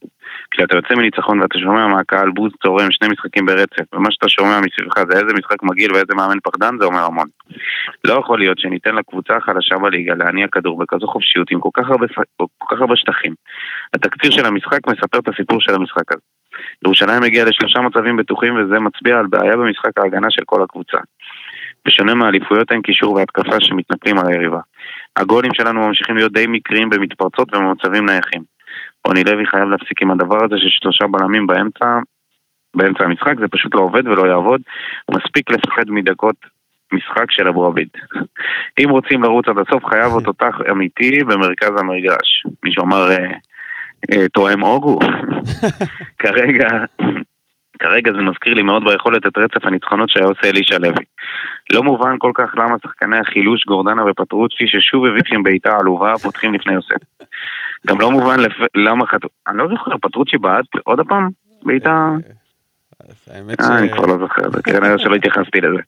כשאתה יוצא מניצחון ואתה שומע מהקהל בוז צורם שני משחקים ברצף, ומה שאתה שומע מסביבך זה איזה משחק מגעיל ואיזה מאמן פחדן, זה אומר המון. לא יכול להיות שניתן לקבוצה החלשה בליגה להניע כדור בכזו חופשיות עם כל כך הרבה, כל כך הרבה שטחים. התקציר של המשחק מספר את הסיפור של המשחק הזה. ירושלים הגיעה לשלושה מצבים בטוחים וזה מצביע על בעיה במשחק ההגנה של כל הקבוצה. בשונה מהאליפויות אין קישור והתקפה שמתנפלים על היריבה. הגולים שלנו ממשיכים להיות די מקריים במתפרצות ובמצבים נייחים. רוני לוי חייב להפסיק עם הדבר הזה של שלושה בלמים באמצע, באמצע המשחק, זה פשוט לא עובד ולא יעבוד. מספיק לפחד מדקות משחק של אבו עביד. אם רוצים לרוץ עד הסוף, חייב עוד תותח אמיתי במרכז המגרש. מישהו אמר, אה, אה, תואם אוגו. כרגע, כרגע זה מזכיר לי מאוד ביכולת את רצף הניצחונות שהיה עושה אלישע לוי. לא מובן כל כך למה שחקני החילוש גורדנה ופטרוצ'י ששוב הביאו עם בעיטה עלובה פותחים לפני יוסף. גם לא מובן לפ... למה חטאו... אני לא זוכר, פטרוצ'י בעט עוד הפעם בעיטה... אה, אני. כבר לא זוכר, כנראה שלא התייחסתי לזה.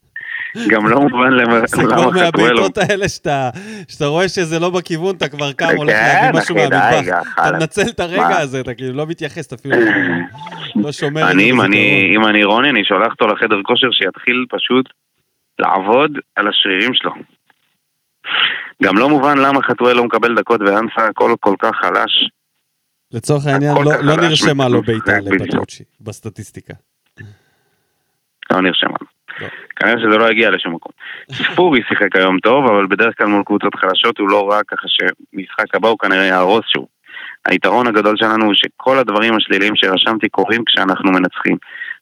גם לא מובן למה זה כבר. מהבעיטות האלה שאתה, שאתה רואה שזה לא בכיוון, אתה כבר קם, הולך כן, להביא משהו אחי, די, מהמטבח. אתה. מנצל את הרגע? הזה, אתה כאילו לא מתייחס, אתה אפילו לא שומר זה אני, אם אני, בזיכרון. אם אני רוני, אני שולח אותו לחדר כושר שיתחיל פשוט לעבוד על השרירים שלו. גם לא מובן למה חתואל לא מקבל דקות ואנסה הכל כל כך חלש. לצורך העניין, לא- לא נרשמה לו בעיטה. לפטרוצ'י בסטטיסטיקה. לא נרשמה. לא. כנראה שזה לא יגיע לשום מקום. ספורי שיחק היום טוב, אבל בדרך כלל מול קבוצות חלשות הוא לא רע, ככה שמשחק הבא הוא כנראה יהרוס שוב. היתרון הגדול שלנו הוא שכל הדברים השליליים שרשמתי קורים כשאנחנו מנצחים.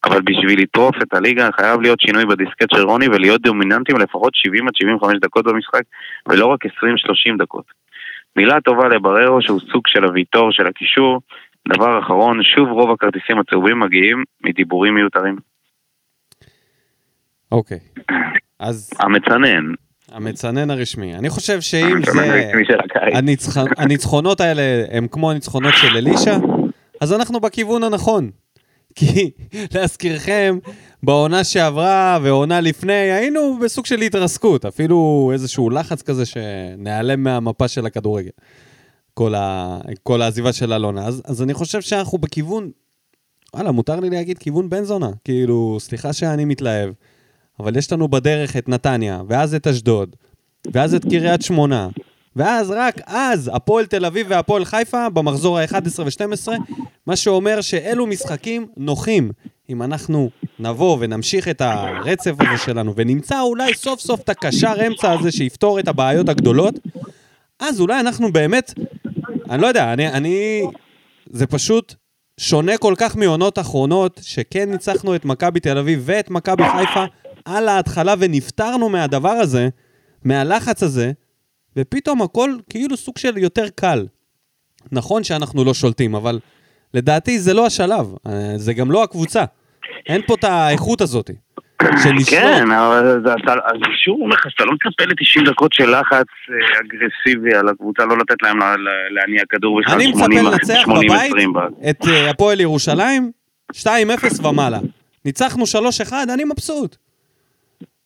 אבל בשביל לטרוף את הליגה חייב להיות שינוי בדיסקט של רוני ולהיות דומיננטים לפחות 70 עד 75 דקות במשחק, ולא רק 20-30 דקות. מילה טובה לבררו שהוא סוג של הוויטור של הקישור. דבר אחרון, שוב רוב הכרטיסים הצהובים מגיעים מדיבורים מיותרים. אוקיי. אז המצנן, המצנן הרשמי. אני חושב שאם זה... הניצח- הניצחונות האלה הם כמו הניצחונות של אלישע, אז אנחנו בכיוון הנכון. כי להזכירכם, בעונה שעברה ועונה לפני היינו בסוג של התרסקות, אפילו איזשהו לחץ כזה שנעלם מהמפה של הכדורגל. כל, ה... כל העזיבה של אלונה. אז, אז אני חושב שאנחנו בכיוון, וואלה, מותר לי להגיד כיוון בן זונה. כאילו, סליחה שאני מתלהב, אבל יש לנו בדרך את נתניה, ואז את אשדוד, ואז את קריית שמונה, ואז רק אז הפועל תל אביב והפועל חיפה במחזור ה-11 ו-12, מה שאומר שאלו משחקים נוחים. אם אנחנו נבוא ונמשיך את הרצף הזה שלנו ונמצא אולי סוף סוף את הקשר אמצע הזה שיפתור את הבעיות הגדולות, אז אולי אנחנו באמת, אני לא יודע, אני, אני, זה פשוט שונה כל כך מעונות אחרונות, שכן ניצחנו את מכבי תל אביב ואת מכבי חיפה על ההתחלה ונפטרנו מהדבר הזה, מהלחץ הזה, ופתאום הכל כאילו סוג של יותר קל. נכון שאנחנו לא שולטים, אבל לדעתי זה לא השלב, אה, זה גם לא הקבוצה. אין פה את האיכות הזאת. כן, אבל אז שוב אומר לך שאתה לא מצפה ל-90 דקות של לחץ אה, אגרסיבי על הקבוצה, לא לתת להם לה- לה- להניע כדור בכלל אני מצפה 80 לנצח 80, בבית 20 ב- את אה, הפועל ירושלים 2-0 ומעלה. ניצחנו 3-1, אני מבסוט.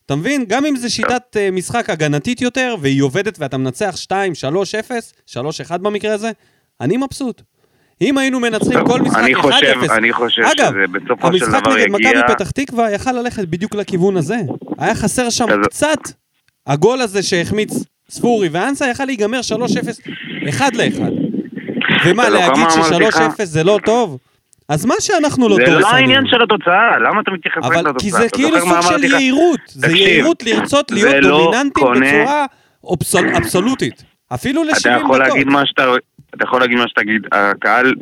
אתה מבין? גם אם זו שיטת אה, משחק הגנתית יותר, והיא עובדת ואתה מנצח 2, 3, 0, 3, 1 במקרה הזה, אני מבסוט. אם היינו מנצחים כל משחק 1-0, אני חושב, אני חושב אגב, שזה בסופו של המשחק דבר נגד יגיע... מכבי פתח תקווה יכל ללכת בדיוק לכיוון הזה. היה חסר שם קצת. הגול הזה שהחמיץ ספורי ואנסה יכל להיגמר 3-0, 1 ל-1. ומה, להגיד מה אמרתי לך? ש-3-0 זה לא טוב? אז מה שאנחנו לא זה דורסנים. לא העניין של התוצאה, למה אתה מתייחס רק לתוצאה? כי זה אתה כאילו סוג של? יהירות. זה יהירות לרצות זה להיות לא דומיננטים בצורה אבסול- אבסולוטית. אפילו אתה ל-70 יכול דקות. להגיד מה שאתה... אתה יכול להגיד מה שתגיד, הקהל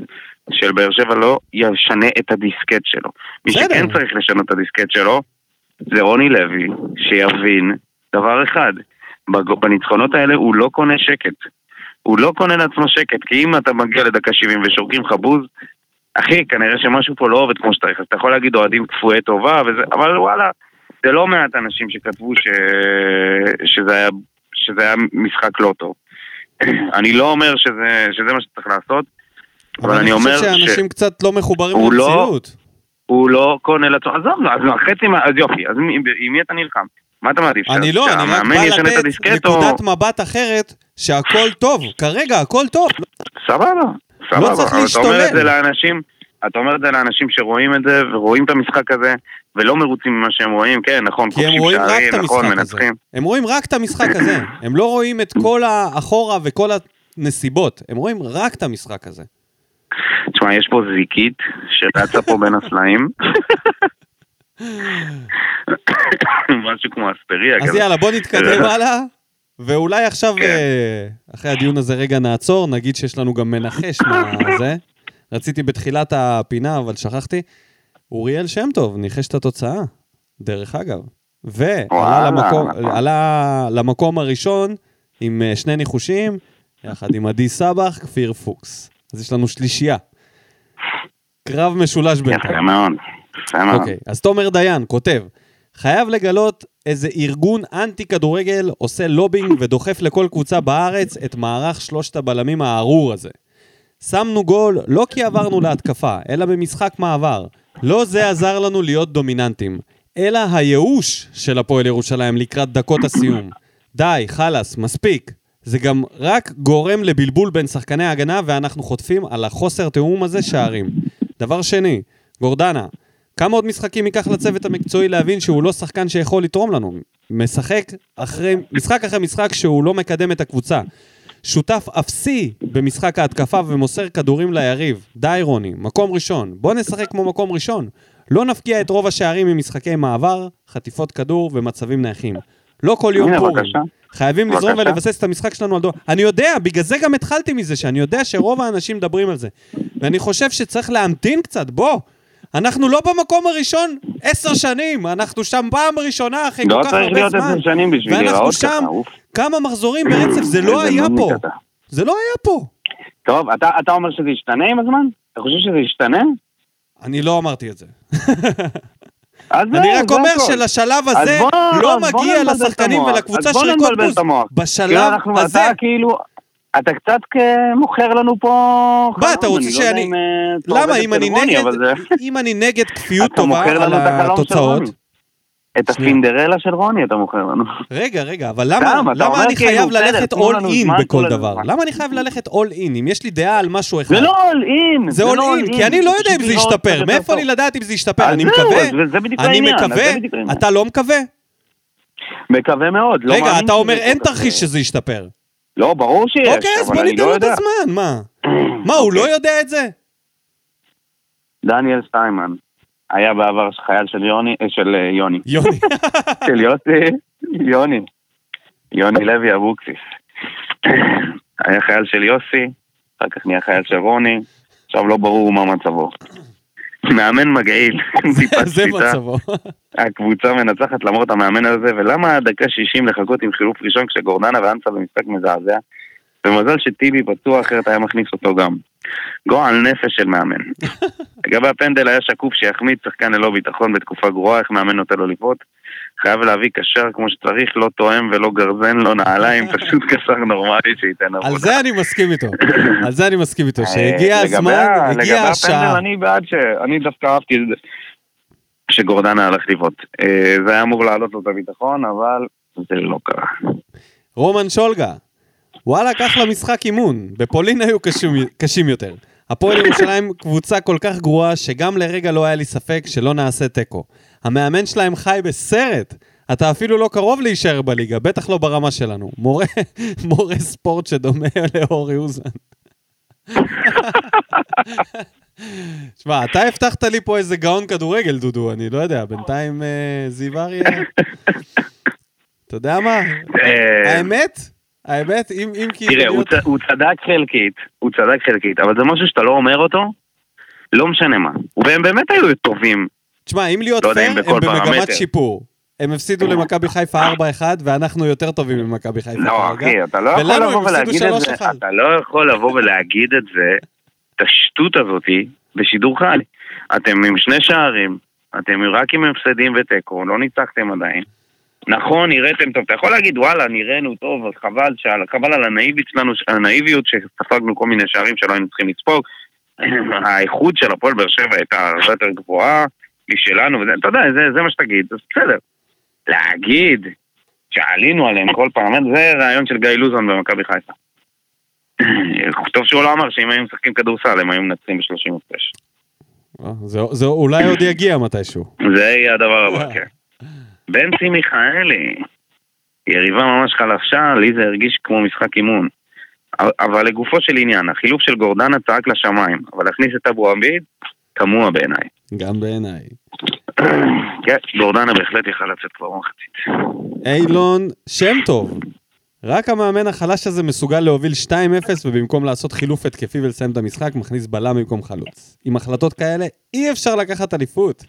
של באר שבע לא ישנה את הדיסקט שלו. מי. שכן צריך לשנות את הדיסקט שלו, זה רוני לוי, שיבין דבר אחד, בניצחונות האלה הוא לא קונה שקט. הוא לא קונה לעצמו שקט, כי אם אתה מגיע לדקה 70 ושורקים לך בוז, אחי, כנראה שמשהו פה לא עובד כמו שצריך. אז אתה יכול להגיד אוהדים כפויי טובה, וזה, אבל וואלה, זה לא מעט אנשים שכתבו ש... שזה, היה... שזה היה משחק לא טוב. אני לא אומר שזה, שזה מה שצריך לעשות, אבל אני אומר אני חושב ש- שאנשים קצת לא מחוברים לא- למציאות. הוא לא קונה לעצמו, עזוב, אז לא, חצי מה, אז יופי, אז עם מי אתה נלחם? מה אתה מעדיף? אני לא, אני רק בא לתת הדיסקט או... נקודת מבט אחרת שהכל טוב. כרגע הכל טוב. סבבה, סבבה. לא צריך אבל אתה אומר את להשתולל. זה לאנשים, אתה אומר את זה לאנשים שרואים את זה ורואים את המשחק הזה ולא מרוצים ממה שהם רואים, כן, נכון, כי הם רואים רק שערים, את נכון, המשחק הזה. מנצחים. הם רואים רק את המשחק הזה. הם לא רואים את כל האחורה וכל הנסיבות. הם רואים רק את המשחק הזה. תשמע, יש פה זיקית שרצה פה בין הסלעים. משהו כמו אספריה אז. יאללה, בוא נתקדם הלאה. ואולי עכשיו. אה, אחרי הדיון הזה רגע נעצור, נגיד שיש לנו גם מנחש מהזה. רציתי בתחילת הפינה, אבל שכחתי. אוריאל שם טוב, ניחש את התוצאה. דרך אגב. ועלה למקום, נכון. עלה למקום הראשון עם אה, שני ניחושים, יחד עם עדי סבח, כפיר פוקס. אז יש לנו שלישייה. קרב משולש יפה בינתיים. מאוד. יפה מאוד. אוקיי, אז תומר דיין כותב, חייב לגלות איזה ארגון אנטי כדורגל עושה לובינג ודוחף לכל קבוצה בארץ את מערך שלושת הבלמים הארור הזה. שמנו גול לא כי עברנו להתקפה, אלא במשחק מעבר. לא זה עזר לנו להיות דומיננטים, אלא הייאוש של הפועל ירושלים לקראת דקות הסיום. די, חלאס, מספיק. זה גם רק גורם לבלבול בין שחקני ההגנה, ואנחנו חוטפים על החוסר תיאום הזה שערים. דבר שני, גורדנה, כמה עוד משחקים ייקח לצוות המקצועי להבין שהוא לא שחקן שיכול לתרום לנו? משחק אחרי, משחק אחרי משחק שהוא לא מקדם את הקבוצה. שותף אפסי במשחק ההתקפה ומוסר כדורים ליריב. די רוני, מקום ראשון. בוא נשחק כמו מקום ראשון. לא נפקיע את רוב השערים ממשחקי מעבר, חטיפות כדור ומצבים נייחים. לא כל יום פורים. חייבים לזרום. ולבסס את המשחק שלנו על דור. אני יודע, בגלל זה גם התחלתי מזה, שאני יודע שרוב האנשים מדברים על זה. ואני חושב שצריך להמתין קצת, בוא. אנחנו לא במקום הראשון עשר שנים, אנחנו שם פעם ראשונה אחרי לא כל כך צריך הרבה להיות זמן. עשר שנים בשביל להיראות שם ככה, אוף. כמה מחזורים ברצף, זה לא היה פה. אתה. זה לא היה פה. טוב, אתה אתה אומר שזה ישתנה עם הזמן? אתה חושב שזה ישתנה? אני לא אמרתי את זה. אני רק אומר. שלשלב הזה לא מגיע לשחקנים. ולקבוצה בוז. את המוח. בשלב כאילו, הזה, אתה קצת מוכר לנו פה... מה, חלום, אתה רוצה לא שאני- אה, למה, אם אני נגד, אם אני נגד כפיות טובה על התוצאות. את שנייה. הפינדרלה של רוני אתה מוכר לנו. רגע, רגע, אבל למה, אני כאילו, חייב ללכת in זמן בכל כל דבר? למה אני חייב ללכת all in? אם יש לי דעה על משהו אחד, זה לא all in! זה all in, כי אני לא יודע אם זה ישתפר. מאיפה אני לדעת אם זה ישתפר? אני מקווה, אני מקווה. אתה לא מקווה? מקווה מאוד, לא רגע, אתה אומר אין תרחיש שזה ישתפר. לא, ברור שיש, אוקיי, אז בוא ניתן לא לו את. הזמן, מה? מה, הוא אוקיי. לא יודע את זה? דניאל סטיימן היה בעבר חייל של יוני, אה, של אה, יוני, יוני. של יוסי, יוני, יוני לוי אבוקסיס. היה חייל של יוסי, אחר כך נהיה חייל של רוני, עכשיו לא ברור מה מצבו. מאמן מגעיל, זה מצבו. הקבוצה מנצחת למרות המאמן הזה, ולמה דקה 60 לחכות עם חילוף ראשון כשגורדנה ואנסה במשחק מזעזע? ומזל שטיבי פצוע, אחרת היה מכניס אותו גם. גועל נפש של מאמן. לגבי הפנדל היה שקוף שיחמיץ שחקן ללא ביטחון בתקופה גרועה, איך מאמן נותן לו לבעוט. חייב להביא קשר כמו שצריך, לא תואם ולא גרזן, לא נעליים, פשוט קשר נורמלי שייתן עבודה. על זה אני מסכים איתו. על זה אני מסכים איתו, שהגיע אה, לגבי הזמן, הגיע לגבי השעה. הפנדל, אני בעד ש... אני דווקא אהבתי את זה שגורדנה הלך לבעוט. אה, זה היה אמור לעלות לו את הביטחון, אבל זה לא קרה. רומן שולגה, וואלה, קח למשחק אימון. בפולין היו קשים, קשים יותר. הפועל ירושלים קבוצה כל כך גרועה, שגם לרגע לא היה לי ספק שלא נעשה תיקו. המאמן שלהם חי בסרט. אתה אפילו לא קרוב להישאר בליגה, בטח לא ברמה שלנו. מורה, מורה ספורט שדומה לאורי אוזן. שמע, אתה הבטחת לי פה איזה גאון כדורגל, דודו, אני לא יודע, בינתיים אה, זיו אריה... אתה יודע מה? אה, האמת, האמת, אם, אם כאילו... תראה, הוא צ- הוא צדק חלקית, הוא צדק חלקית, אבל זה משהו שאתה לא אומר אותו, לא משנה מה. והם באמת היו טובים. תשמע, אם להיות לא פייר, הם במגמת פרמטר. שיפור. הם הפסידו למכבי חיפה 4-1, ואנחנו יותר טובים ממכבי חיפה לא, כרגע. אחי, אתה לא יכול לבוא ולהגיד את זה, 3-1. אתה לא יכול לבוא ולהגיד את זה, את השטות הזאתי, בשידור חי. אתם עם שני שערים, אתם רק עם הפסדים ותיקו, לא ניצחתם עדיין. נכון, נראיתם טוב. אתה יכול להגיד, וואלה, נראינו טוב, אז חבל, שעל, חבל על הנאיביות שלנו, הנאיביות שספגנו כל מיני שערים שלא היינו צריכים לספוג. האיכות של הפועל באר שבע הייתה הרבה יותר גבוהה משלנו, וזה, אתה יודע, זה, זה מה שתגיד, אז בסדר. להגיד שעלינו עליהם כל פעם, זה רעיון של גיא לוזון במכבי חיפה. טוב שהוא לא אמר שאם היו משחקים כדורסל הם היו מנצחים ב-30 הפרש. אה, זה, זה אולי עוד יגיע מתישהו. זה יהיה הדבר הבא, כן. בנצי מיכאלי, יריבה ממש חלשה, לי זה הרגיש כמו משחק אימון. אבל לגופו של עניין, החילוף של גורדנה צעק לשמיים, אבל להכניס את אבו עביד, תמוה בעיניי. גם בעיניי. כן, גורדנה בהחלט יכל לצאת כבר במחצית. אילון שם טוב. רק המאמן החלש הזה מסוגל להוביל 2-0 ובמקום לעשות חילוף התקפי ולסיים את המשחק, מכניס בלם במקום חלוץ. עם החלטות כאלה אי אפשר לקחת אליפות.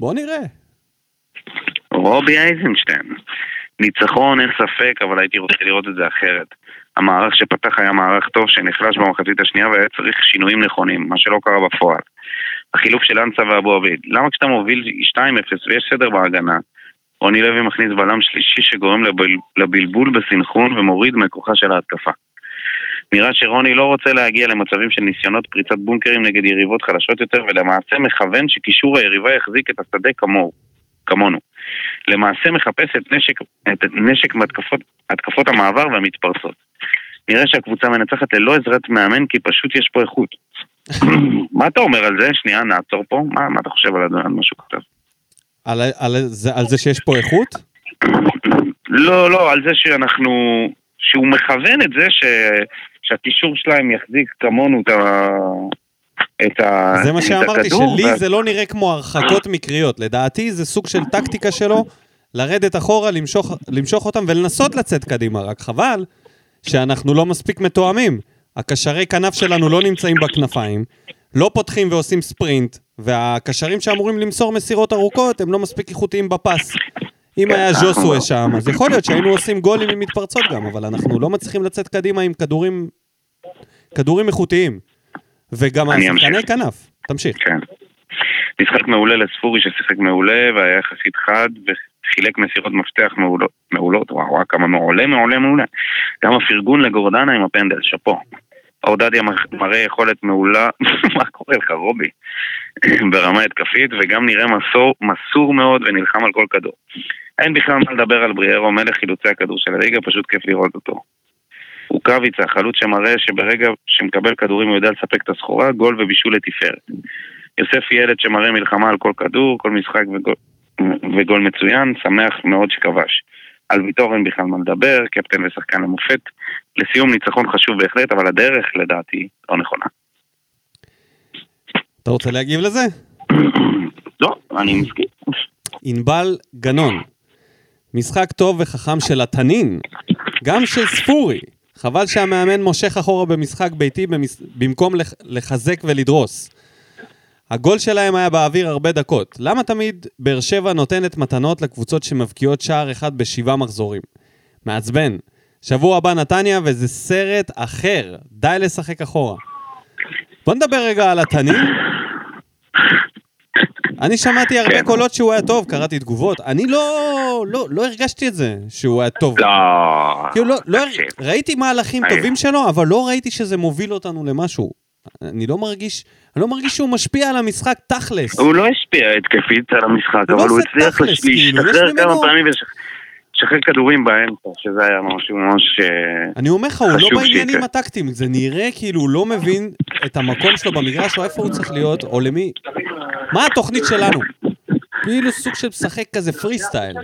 בוא נראה. רובי אייזנשטיין. ניצחון, אין ספק, אבל הייתי רוצה לראות את זה אחרת. המערך שפתח היה מערך טוב שנחלש במחצית השנייה והיה צריך שינויים נכונים, מה שלא קרה בפועל. החילוף של אנסה ואבו עביד. למה כשאתה מוביל 2-0 ויש סדר בהגנה, רוני לוי מכניס בלם שלישי שגורם לבל, לבלבול בסנכרון ומוריד מכוחה של ההתקפה. נראה שרוני לא רוצה להגיע למצבים של ניסיונות פריצת בונקרים נגד יריבות חלשות יותר ולמעשה מכוון שקישור היריבה יחזיק את השדה כמוהו, כמונו. למעשה מחפש את נשק, את נשק מהתקפות התקפות המעבר והמתפרצות. נראה שהקבוצה מנצחת ללא עזרת מאמן כי פשוט יש פה איכות. מה אתה אומר על זה? שנייה, נעצור פה. מה, מה אתה חושב על על מה שהוא כתב? על, על, זה, על זה שיש פה איכות? לא, לא, על זה שאנחנו... שהוא מכוון את זה ש... שהקישור שלהם יחזיק כמונו את ה... את ה... זה מה שאמרתי, שלי ואז- זה לא נראה כמו הרחקות מקריות. לדעתי זה סוג של טקטיקה שלו, לרדת אחורה, למשוך, למשוך אותם ולנסות לצאת קדימה. רק חבל שאנחנו לא מספיק מתואמים. הקשרי כנף שלנו לא נמצאים בכנפיים, לא פותחים ועושים ספרינט, והקשרים שאמורים למסור מסירות ארוכות הם לא מספיק איכותיים בפס. אם היה ז'וסווה. שם, אז יכול להיות שהיינו עושים גולים עם מתפרצות גם, אבל אנחנו לא מצליחים לצאת קדימה עם כדורים, כדורים איכותיים. וגם השחקני. כנף. תמשיך. כן. משחק מעולה לספורי ששיחק מעולה והיה יחסית חד וחילק מסירות מפתח מעולות, מעולות וואו, וואו, כמה מעולה, מעולה, מעולה. גם הפרגון לגורדנה עם הפנדל, שאפו. אורדדיה מראה יכולת מעולה, מה קורה לך רובי? ברמה התקפית וגם נראה מסור, מסור מאוד ונלחם על כל כדור. אין בכלל מה לדבר על בריארו, מלך חילוצי הכדור של הליגה, פשוט כיף לראות אותו. רוקאביצה, חלוץ שמראה שברגע שמקבל כדורים הוא יודע לספק את הסחורה, גול ובישול לתפארת. יוסף ילד שמראה מלחמה על כל כדור, כל משחק וגול, וגול מצוין, שמח מאוד שכבש. על ויטור אין בכלל מה לדבר, קפטן ושחקן למופת. לסיום, ניצחון חשוב בהחלט, אבל הדרך, לדעתי, לא נכונה. אתה רוצה להגיב לזה? לא, אני מסכים. ענבל גנון. משחק טוב וחכם של התנין, גם של ספורי. חבל שהמאמן מושך אחורה במשחק ביתי במס... במקום לח... לחזק ולדרוס. הגול שלהם היה באוויר הרבה דקות. למה תמיד באר שבע נותנת מתנות לקבוצות שמבקיעות שער אחד בשבעה מחזורים? מעצבן. שבוע הבא נתניה וזה סרט אחר. די לשחק אחורה. בוא נדבר רגע על התנין. אני שמעתי הרבה כן. קולות שהוא היה טוב, קראתי תגובות. אני לא, לא, לא הרגשתי את זה, שהוא היה טוב. לא... כאילו, לא, לא. ראיתי מהלכים היי. טובים שלו, אבל לא ראיתי שזה מוביל אותנו למשהו. אני לא מרגיש, אני לא מרגיש שהוא משפיע על המשחק תכלס. הוא לא השפיע התקפית על המשחק, לא אבל הוא הצליח כאילו, להשתחרר יש כמה פעמים ולשחרר כדורים באמצע, שזה היה משהו ממש... אה, אני אומר לך, הוא לא בעניינים. הטקטיים, זה נראה כאילו הוא לא מבין את המקום שלו במגרש, או איפה הוא צריך להיות, או למי... מה התוכנית שלנו? כאילו סוג של משחק כזה פרי סטייל.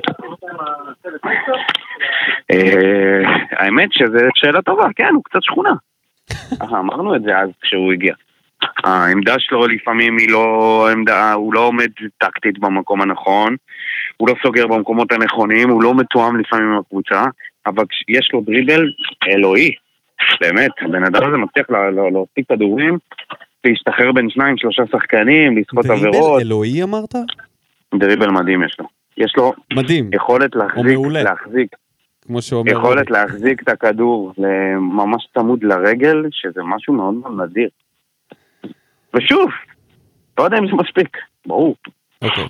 אה, האמת שזו שאלה טובה, כן, הוא קצת שכונה. אמרנו את זה אז כשהוא הגיע. העמדה שלו לפעמים היא לא עמדה, הוא לא עומד טקטית במקום הנכון, הוא לא סוגר במקומות הנכונים, הוא לא מתואם לפעמים עם הקבוצה, אבל כשיש לו דריבל אלוהי, באמת, הבן אדם הזה מצליח לה- לה- להוציא כדורים, להשתחרר בין שניים, שלושה שחקנים, לסחוט דריבל עבירות, אלוהי אמרת? דריבל מדהים יש לו. יש לו מדהים, יכולת להחזיק. להחזיק כמו שאומר... יכולת רובי. להחזיק את הכדור ממש צמוד לרגל, שזה משהו מאוד מאוד נדיר. ושוב, לא יודע אם זה מספיק, ברור. אוקיי.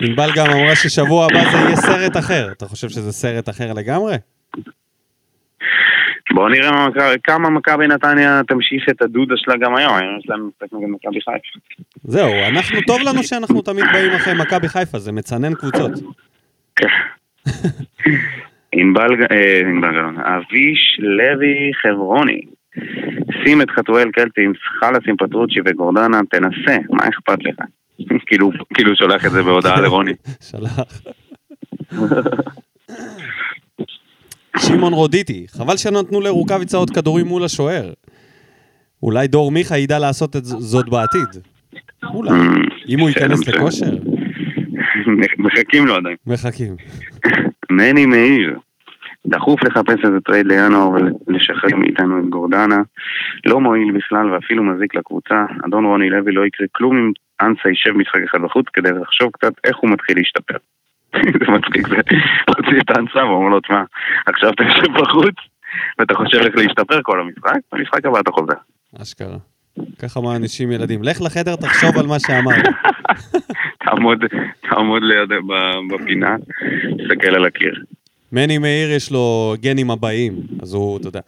ענבל גם אמרה ששבוע הבא זה יהיה סרט אחר. אתה חושב שזה סרט אחר לגמרי? בואו נראה כמה מכבי נתניה תמשיך את הדודה שלה גם היום, היום יש להם משחק נגד מכבי חיפה. זהו, אנחנו, טוב לנו שאנחנו תמיד באים אחרי מכבי חיפה, זה מצנן קבוצות. ענבל, ג- אה, גלאון, אביש לוי חברוני. שים את חתואל קלטי עם חלאס עם פטרוצ'י וגורדנה, תנסה, מה אכפת לך? כאילו, כאילו שולח את זה בהודעה לרוני. שלח. שמעון רודיטי, חבל שנתנו לרוקאביצה עוד כדורים מול השוער. אולי דור מיכה ידע לעשות את זאת בעתיד. אולי. אם הוא ייכנס לכושר, מחכים לו עדיין. מחכים. מני מאיר, דחוף לחפש איזה טרייד לינואר ולשחרר מאיתנו את גורדנה. לא מועיל בכלל ואפילו מזיק לקבוצה. אדון רוני לוי לא יקרה כלום אם אנסה יישב משחק אחד בחוץ כדי לחשוב קצת איך הוא מתחיל להשתפר. זה מצחיק, זה הוציא את האנסה ואומר לו, תשמע, עכשיו אתה יושב בחוץ ואתה חושב איך להשתפר כל המשחק, במשחק הבא אתה חוזר. אשכרה. ככה מענישים ילדים. לך לחדר, תחשוב על מה שאמרת. תעמוד, תעמוד ליד בפינה, תסתכל על הקיר. מני מאיר יש לו גנים הבאים, אז הוא, אתה יודע.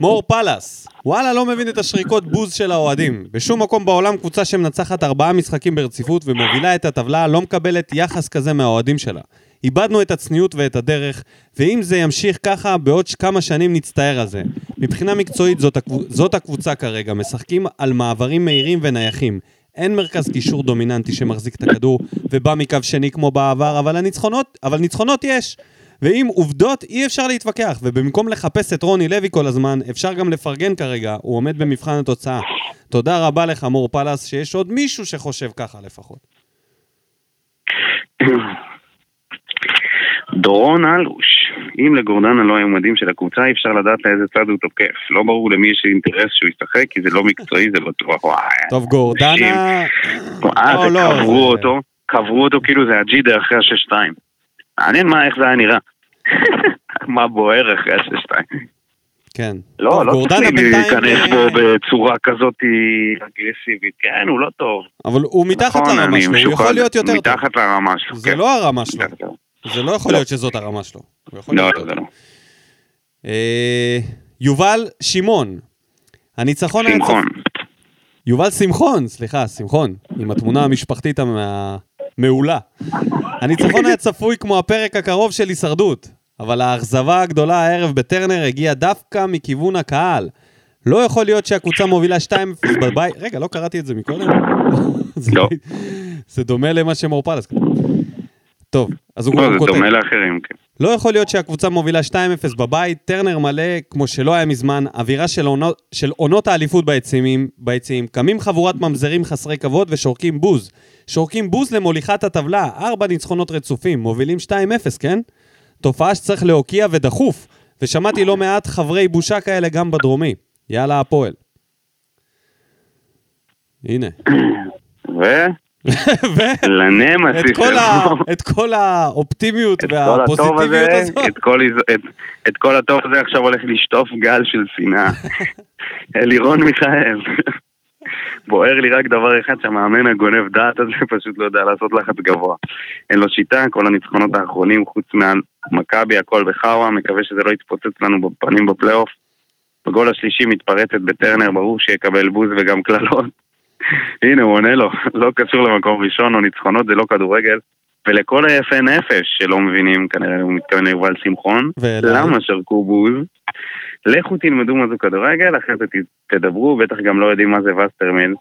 מור פלס, וואלה, לא מבין את השריקות בוז של האוהדים. בשום מקום בעולם קבוצה שמנצחת ארבעה משחקים ברציפות ומובילה את הטבלה לא מקבלת יחס כזה מהאוהדים שלה. איבדנו את הצניעות ואת הדרך, ואם זה ימשיך ככה, בעוד כמה שנים נצטער על זה. מבחינה מקצועית זאת, הקב... זאת הקבוצה כרגע, משחקים על מעברים מהירים ונייחים. אין מרכז קישור דומיננטי שמחזיק את הכדור ובא מקו שני כמו בעבר, אבל הניצחונות, אבל ניצחונות יש. ועם עובדות אי אפשר להתווכח, ובמקום לחפש את רוני לוי כל הזמן, אפשר גם לפרגן כרגע, הוא עומד במבחן התוצאה. תודה רבה לך, מור פלס, שיש עוד מישהו שחושב ככה לפחות. דורון אלוש, אם לגורדנה לא היו מדים של הקבוצה, אי אפשר לדעת לאיזה צד הוא תוקף. לא ברור למי יש אינטרס שהוא ישחק, כי זה לא מקצועי, זה בטוח. וואי. טוב, גורדנה... אה, לא, לא, זה- אותו, קברו אותו כאילו זה הג'ידה אחרי השש-שתיים. מעניין מה, איך זה היה נראה. מה בוער אחרי השש-שתיים. כן. לא, לא בינתיים, להיכנס בו בצורה כזאת אגרסיבית. כן, הוא לא טוב. אבל הוא מתחת נכון, לרמה שלו, הוא יכול להיות יותר טוב. מתחת לרמה שלו, זה כן. לא הרמה שלו. זה לא יכול לא. להיות שזאת הרמה שלו. לא, לא. לא. אה, יובל שמעון. הניצחון שמחון. יובל שמחון, סליחה, שמחון, עם התמונה המשפחתית המעולה. הניצחון היה צפוי כמו הפרק הקרוב של הישרדות, אבל האכזבה הגדולה הערב בטרנר הגיעה דווקא מכיוון הקהל. לא יכול להיות שהקבוצה מובילה 2-0 בבית... רגע, לא קראתי את זה מקודם? זה- לא. זה דומה למה שמור פלס כתב. טוב, אז הוא לא, הוא זה כותב. דומה לאחרים, כן. לא יכול להיות שהקבוצה מובילה 2-0 בבית, טרנר מלא כמו שלא היה מזמן, אווירה של עונות, של עונות האליפות ביציעים, ביציעים, קמים חבורת ממזרים חסרי כבוד ושורקים בוז. שורקים בוז למוליכת הטבלה, ארבע ניצחונות רצופים, מובילים 2-0, כן? תופעה שצריך להוקיע ודחוף, ושמעתי לא מעט חברי בושה כאלה גם בדרומי. יאללה הפועל. הנה. ו... לנם את כל, ה... את כל האופטימיות והפוזיטיביות הזאת. את כל, איז- את, את כל הטוב הזה עכשיו הולך לשטוף גל של שנאה. אלירון מיכאל. בוער לי רק דבר אחד, שהמאמן הגונב דעת הזה פשוט לא יודע לעשות לחץ גבוה. אין לו שיטה, כל הניצחונות האחרונים, חוץ מהמכבי, הכל בחאווה, מקווה שזה לא יתפוצץ לנו בפנים בפלייאוף. בגול השלישי מתפרצת בטרנר, ברור שיקבל בוז וגם קללות. הנה, הוא עונה לו, לא קשור למקום ראשון או ניצחונות, זה לא כדורגל. ולכל היפה נפש שלא מבינים, כנראה הוא מתכוון ליובל שמחון. למה שרקו בוז? לכו תלמדו מה זה כדורגל, אחרי זה תדברו, בטח גם לא יודעים מה זה וסטרמיל.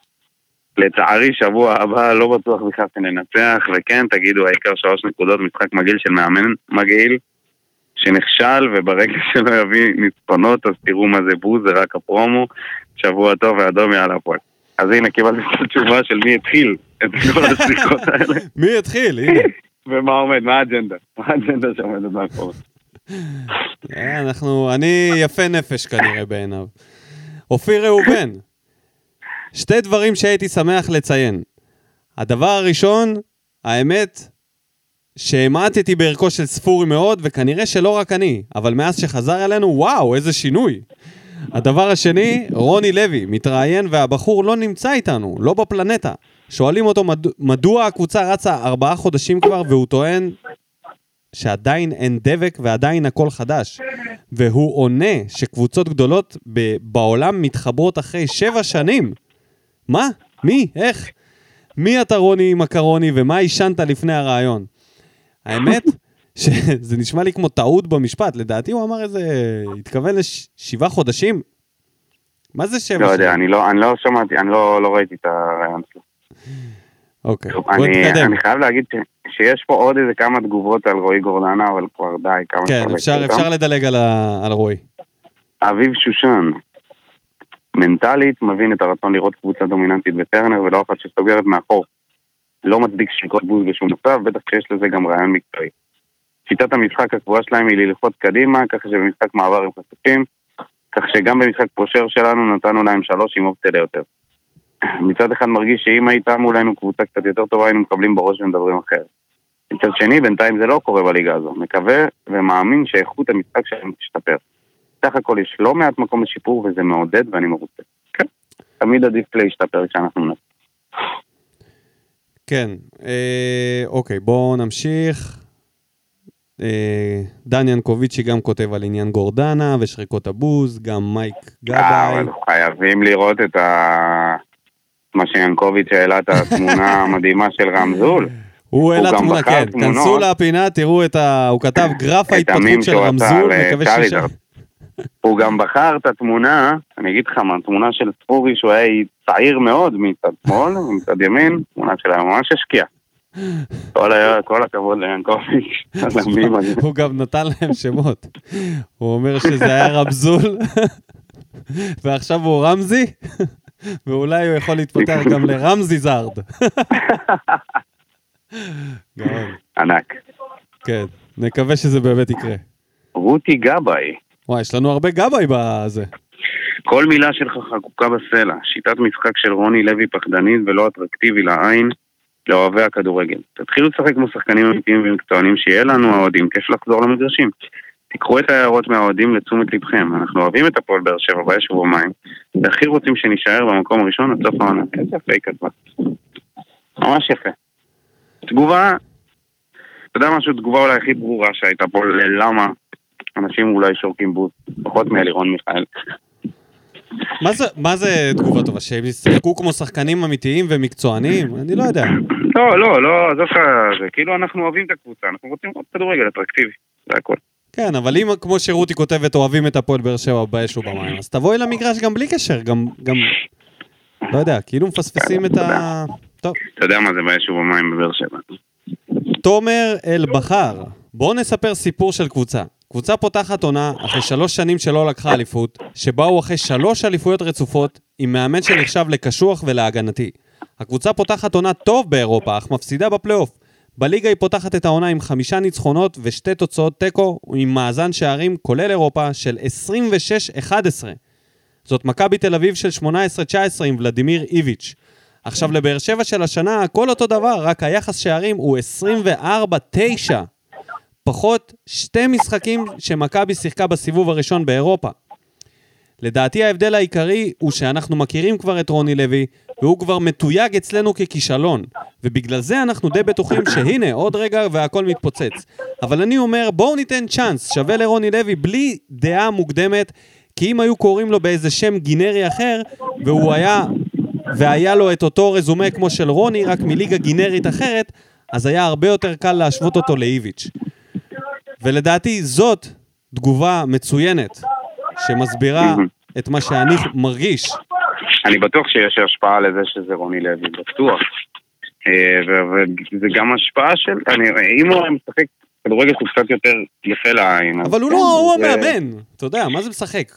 לצערי, שבוע הבא לא בטוח בכלל שננצח, וכן, תגידו, העיקר שלוש נקודות, משחק מגעיל של מאמן מגעיל, שנכשל, וברגע שלא יביא ניצחונות, אז תראו מה זה בוז, זה רק הפרומו. שבוע טוב ואדום יאללה הפועל. אז הנה, קיבלתי את התשובה של מי התחיל את כל השיחות האלה. מי התחיל? הנה. ומה עומד, מה האג'נדה? מה האג'נדה שעומדת מאחורי? אה, אנחנו, אני יפה נפש כנראה בעיניו. אופיר ראובן, שתי דברים שהייתי שמח לציין. הדבר הראשון, האמת, שהמעטתי בערכו של ספורי מאוד, וכנראה שלא רק אני, אבל מאז שחזר אלינו, וואו, איזה שינוי. הדבר השני, רוני לוי, מתראיין והבחור לא נמצא איתנו, לא בפלנטה. שואלים אותו מד... מדוע הקבוצה רצה ארבעה חודשים כבר, והוא טוען שעדיין אין דבק ועדיין הכל חדש. והוא עונה שקבוצות גדולות ב- בעולם מתחברות אחרי שבע שנים. מה? מי? איך? מי אתה רוני מקרוני ומה עישנת לפני הרעיון? האמת שזה נשמע לי כמו טעות במשפט, לדעתי הוא אמר איזה... התכוון לשבעה חודשים? מה זה שבע לא? יודע, אני לא, אני לא שמעתי, אני לא, לא ראיתי את הרעיון שלו. אוקיי, בוא אני, נתקדם. אני חייב להגיד ש, שיש פה עוד איזה כמה תגובות על רועי גורדנה, אבל כבר די, כמה כן, אפשר אפשר. לדלג על, ה... על רועי. אביב שושן, מנטלית, מבין את הרצון לראות קבוצה דומיננטית בטרנר ולא אחת שסוגרת מאחור. לא מצדיק שריקות בוז בשום מצב, בטח שיש לזה גם רעיון מקצועי. שיטת המשחק הקבועה שלהם היא ללחוץ קדימה, ככה שבמשחק מעבר הם חשופים, כך שגם במשחק פושר שלנו נתנו להם שלוש עם אופציה ליותר. מצד אחד מרגיש שאם הייתה מולנו קבוצה קצת יותר טובה היינו מקבלים בראש ומדברים אחרת. מצד שני, בינתיים זה לא קורה בליגה הזו. מקווה ומאמין שאיכות המשחק שלהם תשתפר. סך הכל יש לא מעט מקום לשיפור וזה מעודד ואני מרוצה. כן, תמיד עדיף להשתפר כשאנחנו נעשה. כן, אה, אוקיי, בואו נמשיך. אה, דן ינקוביצ'י גם כותב על עניין גורדנה ושריקות הבוז, גם מייק אה, גבאי. אבל חייבים לראות את ה... מה שיאנקוביץ' העלה את התמונה המדהימה של רמזול. הוא העלה תמונה, כן. כנסו לפינה, תראו את ה... הוא כתב גרף ההתפתחות של רמזול, מקווה. קרידר. הוא גם בחר את התמונה, אני אגיד לך מה, תמונה של ספורי שהוא היה צעיר מאוד מצד שמאל, מצד ימין, תמונה שלה ממש השקיעה. כל, הכבוד ליאנקוביץ'. הוא גם נתן להם שמות. הוא אומר שזה היה רמזול, ועכשיו הוא רמזי, ואולי הוא יכול להתפתח גם לרמזי זארד. ענק. כן, נקווה שזה באמת יקרה. רותי גבאי, וואי, יש לנו הרבה גבאי בזה. כל מילה שלך חקוקה בסלע, שיטת משחק של רוני לוי פחדנית ולא אטרקטיבי לעין לאוהבי הכדורגל. תתחילו לשחק כמו שחקנים אמיתיים ומקצוענים שיהיה לנו האוהדים, כיף לחזור למגרשים. תיקחו את ההערות מהאוהדים לתשומת לבכם, אנחנו אוהבים את הפועל באר שבע באש ובמים, והכי רוצים שנישאר במקום הראשון עד סוף העונה. איזה יפה היא כתבה. ממש יפה. תגובה, אתה יודע משהו, תגובה אולי הכי ברורה שהייתה פה ללמה אנשים אולי שורקים בוט, פחות מאלירון מיכאל. מה זה, מה זה תגובה טובה? שהם ישחקו כמו שחקנים אמיתיים ומקצוענים? אני לא יודע. לא, לא, לא, עזוב לך, זה כאילו אנחנו אוהבים את הקבוצה, אנחנו רוצים לראות כדורגל אטרקטיבי, זה הכל. כן, אבל אם כמו שרותי כותבת, אוהבים את הפועל באר שבע באש ובמים, אז תבואי למגרש גם בלי קשר, גם, גם, לא יודע, כאילו מפספסים את ה... טוב. אתה יודע מה זה באש ובמים בבאר שבע. תומר אלבחר, בואו נספר סיפור של קבוצה. קבוצה פותחת עונה אחרי שלוש שנים שלא לקחה אליפות, שבאו אחרי שלוש אליפויות רצופות, עם מאמן שנחשב לקשוח ולהגנתי. הקבוצה פותחת עונה טוב באירופה, אך מפסידה בפלייאוף. בליגה היא פותחת את העונה עם חמישה ניצחונות ושתי תוצאות תיקו, עם מאזן שערים, כולל אירופה, של 26-11. זאת מכבי תל אביב של 18-19 עם ולדימיר איביץ'. עכשיו לבאר שבע של השנה הכל אותו דבר, רק היחס שערים הוא 24-9. פחות שתי משחקים שמכבי שיחקה בסיבוב הראשון באירופה. לדעתי ההבדל העיקרי הוא שאנחנו מכירים כבר את רוני לוי, והוא כבר מתויג אצלנו ככישלון, ובגלל זה אנחנו די בטוחים שהנה, עוד רגע והכל מתפוצץ. אבל אני אומר, בואו ניתן צ'אנס, שווה לרוני לוי בלי דעה מוקדמת, כי אם היו קוראים לו באיזה שם גינרי אחר, והוא היה, והיה לו את אותו רזומה כמו של רוני, רק מליגה גינרית אחרת, אז היה הרבה יותר קל להשוות אותו לאיביץ'. ולדעתי זאת תגובה מצוינת, שמסבירה את מה שאני מרגיש. אני בטוח שיש השפעה לזה שזה רוני לוי, בטוח. אה, וזה גם השפעה של, אני, אם הוא היה משחק כדורגל שהוא קצת יותר יפה לעין. אבל הוא כן, לא, הוא המאמן, אתה יודע, מה זה משחק?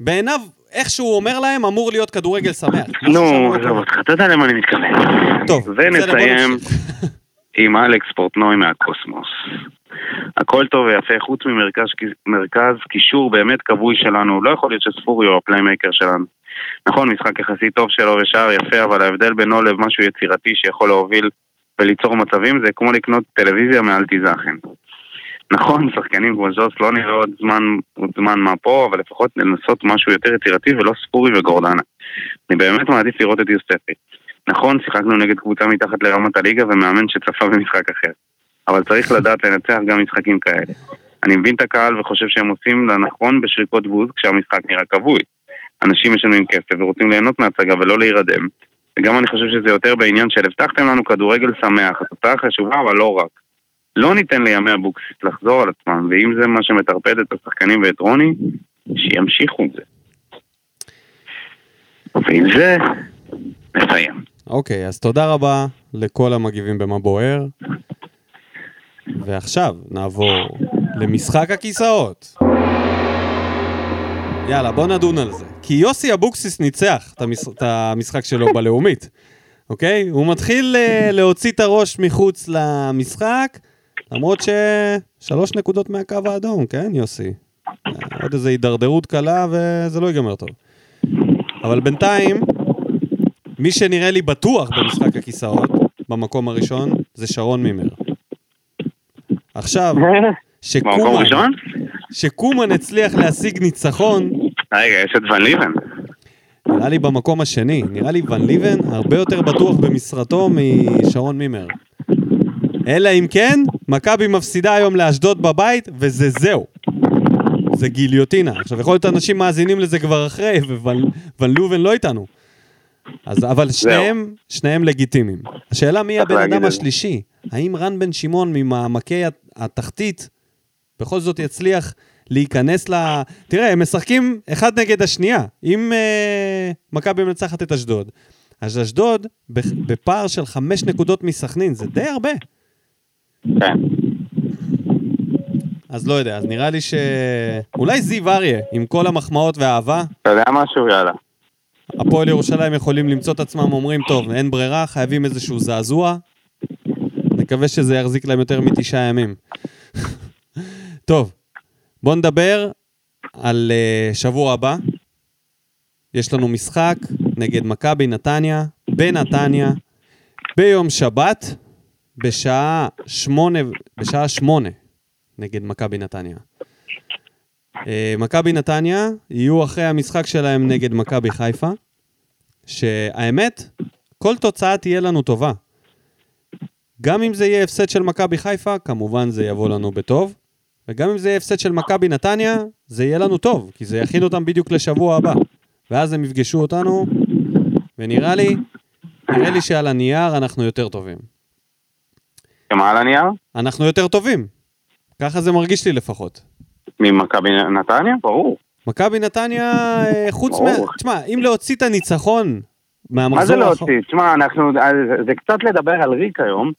בעיניו, איך שהוא אומר להם, אמור להיות כדורגל שמח. נו, עזוב. אותך, אתה יודע למה אני מתכוון. טוב, ונסיים. עם אלכס פורטנוי מהקוסמוס. הכל טוב ויפה, חוץ ממרכז מרכז קישור באמת כבוי שלנו, לא יכול להיות שספורי הוא ה playmaker שלנו. נכון, משחק יחסית טוב שלו ושער יפה, אבל ההבדל בינו לבין משהו יצירתי שיכול להוביל וליצור מצבים זה כמו לקנות טלוויזיה מאלטע זאכן. נכון, שחקנים כמו ז'וס לא נראה עוד זמן, עוד זמן מה פה, אבל לפחות לנסות משהו יותר יצירתי ולא ספורי וגורדנה. אני באמת מעדיף לראות את יוספי. נכון, שיחקנו נגד קבוצה מתחת לרמת הליגה ומאמן שצפה במשחק אחר. אבל צריך לדעת לנצח גם משחקים כאלה. אני מבין את הקהל וחושב שהם עושים לנכון בשריקות בוז כשהמשחק נראה כבוי. אנשים ישנים כסף ורוצים ליהנות מההצגה ולא להירדם. וגם אני חושב שזה יותר בעניין של הבטחתם לנו כדורגל שמח, התוצאה חשובה אבל לא רק. לא ניתן לימי אבוקסיס לחזור על עצמם, ואם זה מה שמטרפד את השחקנים ואת רוני, שימשיכו את זה. ועם זה, נסיים. אוקיי, אז תודה רבה לכל המגיבים במה בוער. ועכשיו נעבור למשחק הכיסאות. יאללה, בוא נדון על זה. כי יוסי אבוקסיס ניצח את, המש... את המשחק שלו בלאומית, אוקיי? הוא מתחיל אה, להוציא את הראש מחוץ למשחק, למרות ששלוש נקודות מהקו האדום, כן, יוסי? אה, עוד איזו הידרדרות קלה וזה לא ייגמר טוב. אבל בינתיים, מי שנראה לי בטוח במשחק הכיסאות, במקום הראשון, זה שרון מימר. עכשיו, שקומן? שקומן הצליח להשיג ניצחון, רגע, יש את ון ליבן. נראה לי במקום השני. נראה לי ון ליבן הרבה יותר בטוח במשרתו משרון מימר. אלא אם כן, מכבי מפסידה היום לאשדוד בבית, וזה זהו. זה גיליוטינה. עכשיו, יכול להיות אנשים מאזינים לזה כבר אחרי, וון לובן לא איתנו. אז, אבל שניהם, שניהם לגיטימיים. השאלה מי הבן אדם. השלישי? האם רן בן שמעון ממעמקי הת- התחתית בכל זאת יצליח להיכנס ל... תראה, הם משחקים אחד נגד השנייה. אם אה, מכבי מנצחת את אשדוד, אז אשדוד בפער של חמש נקודות מסכנין, זה די הרבה. כן. אז לא יודע, אז נראה לי ש... אולי זיו אריה, עם כל המחמאות והאהבה, אתה יודע משהו? יאללה. הפועל ירושלים יכולים למצוא את עצמם אומרים, טוב, אין ברירה, חייבים איזשהו זעזוע. נקווה שזה יחזיק להם יותר מתשעה ימים. טוב, בואו נדבר על uh, שבוע הבא. יש לנו משחק נגד מכבי נתניה, בנתניה, ביום שבת, בשעה שמונה, בשעה שמונה, נגד מכבי נתניה. אה, מכבי נתניה יהיו אחרי המשחק שלהם נגד מכבי חיפה, שהאמת, כל תוצאה תהיה לנו טובה. גם אם זה יהיה הפסד של מכבי חיפה, כמובן זה יבוא לנו בטוב, וגם אם זה יהיה הפסד של מכבי נתניה, זה יהיה לנו טוב, כי זה יכין אותם בדיוק לשבוע הבא. ואז הם יפגשו אותנו, ונראה לי, נראה לי שעל הנייר אנחנו יותר טובים. מה על הנייר? אנחנו יותר טובים. ככה זה מרגיש לי לפחות. ממכבי נתניה? ברור. מכבי נתניה, אה, חוץ מה... תשמע, אם להוציא את הניצחון מהמחזור מה זה להוציא? תשמע, אנחנו... זה- זה קצת לדבר על ריק היום,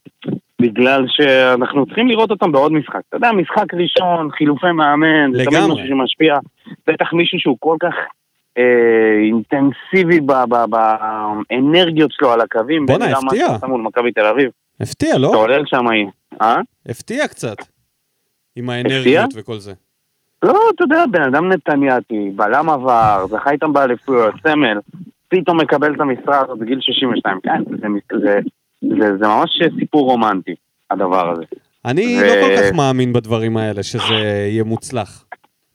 בגלל שאנחנו צריכים לראות אותם בעוד משחק. אתה יודע, משחק ראשון, חילופי מאמן, זה תמיד. משהו שמשפיע. בטח מישהו שהוא כל כך אה, אינטנסיבי באנרגיות שלו על הקווים. בואנה, הפתיע. מול מכבי תל אביב. הפתיע, לא? אתה עולה שם, אה? הפתיע קצת. עם האנרגיות וכל זה. לא, אתה יודע, בן אדם נתניאתי, בלם עבר, זכה איתם באליפויות, סמל, פתאום מקבל את המשרה הזאת בגיל 62. כן, זה, זה, זה, זה ממש סיפור רומנטי, הדבר הזה. אני ו- לא כל כך מאמין בדברים האלה, שזה יהיה מוצלח.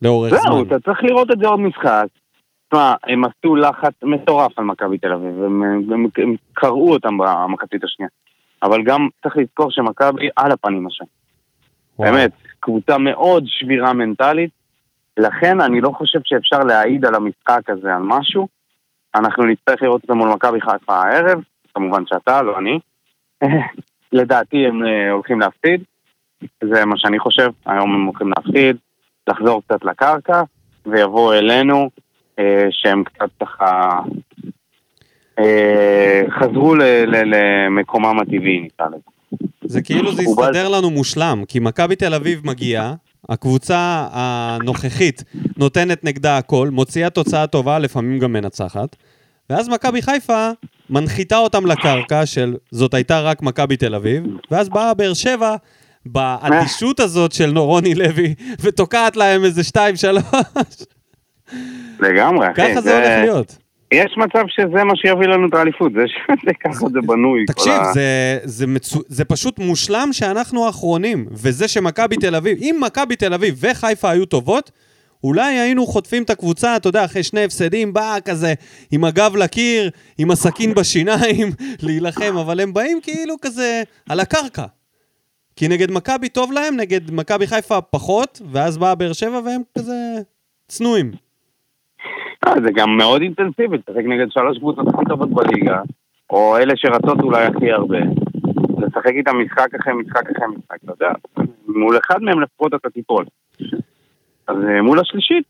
לאורך זהו, זמן. אתה צריך לראות את זה עוד משחק. תשמע, הם עשו לחץ מטורף על מכבי תל אביב, הם, הם, הם קרעו אותם במחצית השנייה. אבל גם צריך לזכור שמכבי על הפנים השם. באמת, קבוצה מאוד שבירה מנטלית, לכן אני לא חושב שאפשר להעיד על המשחק הזה על משהו. אנחנו נצטרך לראות זה מול מכבי חיפה הערב, כמובן שאתה, לא אני. לדעתי הם אה, הולכים להפסיד, זה מה שאני חושב, היום הם הולכים להפסיד, לחזור קצת לקרקע, ויבואו אלינו, אה, שהם קצת ככה... אה, חזרו ל- ל- למקומם הטבעי, נקרא לזה. זה כאילו זה. יסתדר לנו מושלם, כי מכבי תל אביב מגיעה, הקבוצה הנוכחית נותנת נגדה הכל, מוציאה תוצאה טובה, לפעמים גם מנצחת, ואז מכבי חיפה מנחיתה אותם לקרקע של זאת הייתה רק מכבי תל אביב, ואז באה באר שבע באדישות הזאת של רוני לוי, ותוקעת להם איזה שתיים, שלוש. לגמרי, אחי. ככה זה הולך להיות. יש מצב שזה מה שיביא לנו את האליפות, זה ש- זה בנוי. תקשיב, זה, זה, מצו... זה פשוט מושלם שאנחנו האחרונים, וזה שמכבי תל אביב, אם מכבי תל אביב וחיפה היו טובות, אולי היינו חוטפים את הקבוצה, אתה יודע, אחרי שני הפסדים, באה כזה עם הגב לקיר, עם הסכין בשיניים, להילחם, אבל הם באים כאילו כזה על הקרקע. כי נגד מכבי טוב להם, נגד מכבי חיפה פחות, ואז באה באר שבע והם כזה צנועים. אה, זה גם מאוד אינטנסיבי, לשחק נגד שלוש קבוצות הכי טובות בליגה, או אלה שרצות אולי הכי הרבה. לשחק איתם משחק אחרי משחק אחרי משחק, אתה יודע, מול אחד מהם לפחות אתה תיפול. אז אה, מול השלישית,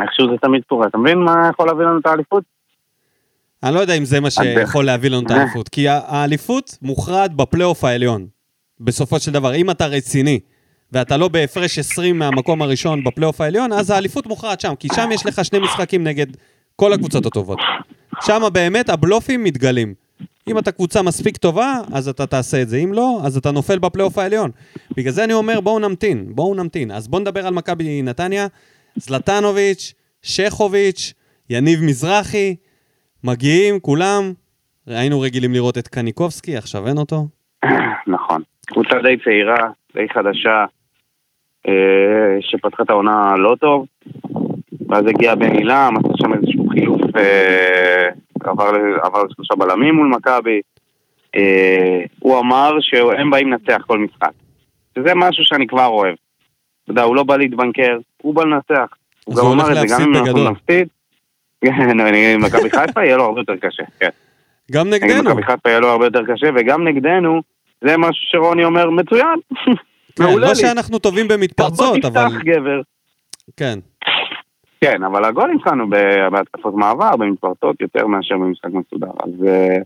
איכשהו זה תמיד קורה. אתה מבין מה יכול להביא לנו את האליפות? אני לא יודע אם זה מה שיכול להביא לנו את האליפות, כי האליפות מוכרעת בפלייאוף העליון, בסופו של דבר. אם אתה רציני, ואתה לא בהפרש 20 מהמקום הראשון בפלייאוף העליון, אז האליפות מוכרעת שם, כי שם יש לך שני משחקים נגד כל הקבוצות הטובות. שם באמת הבלופים מתגלים. אם אתה קבוצה מספיק טובה, אז אתה תעשה את זה. אם לא, אז אתה נופל בפלייאוף העליון. בגלל זה אני אומר, בואו נמתין, בואו נמתין. אז בואו נדבר על מכבי נתניה. זלטנוביץ', שכוביץ', יניב מזרחי, מגיעים כולם. היינו רגילים לראות את קניקובסקי, עכשיו אין אותו. נכון. קבוצה די צעירה, די חדשה, שפתחה את העונה לא טוב, ואז הגיע בן עילם, עשה שם איזשהו חילוף, אה, עבר, עבר לשלושה בלמים מול מכבי. אה, הוא אמר שהם באים לנצח כל משחק. שזה משהו שאני כבר אוהב. אתה יודע, הוא לא בא להתבנקר, הוא בא לנצח. הוא גם אמר את זה, גם אם אנחנו. נפסיד, כן, עם מכבי חיפה יהיה לו הרבה יותר קשה, כן. גם נגד נגדנו. מכבי חיפה יהיה לו הרבה יותר קשה, וגם נגדנו, זה משהו שרוני אומר, מצוין. כן, מעולה לא לי. שאנחנו טובים בוא במתפרצות, אבל... תפתח גבר. כן. כן, אבל הגולים שלנו בהתקפות מעבר, במתפרצות, יותר מאשר במשחק מסודר. אז, אה,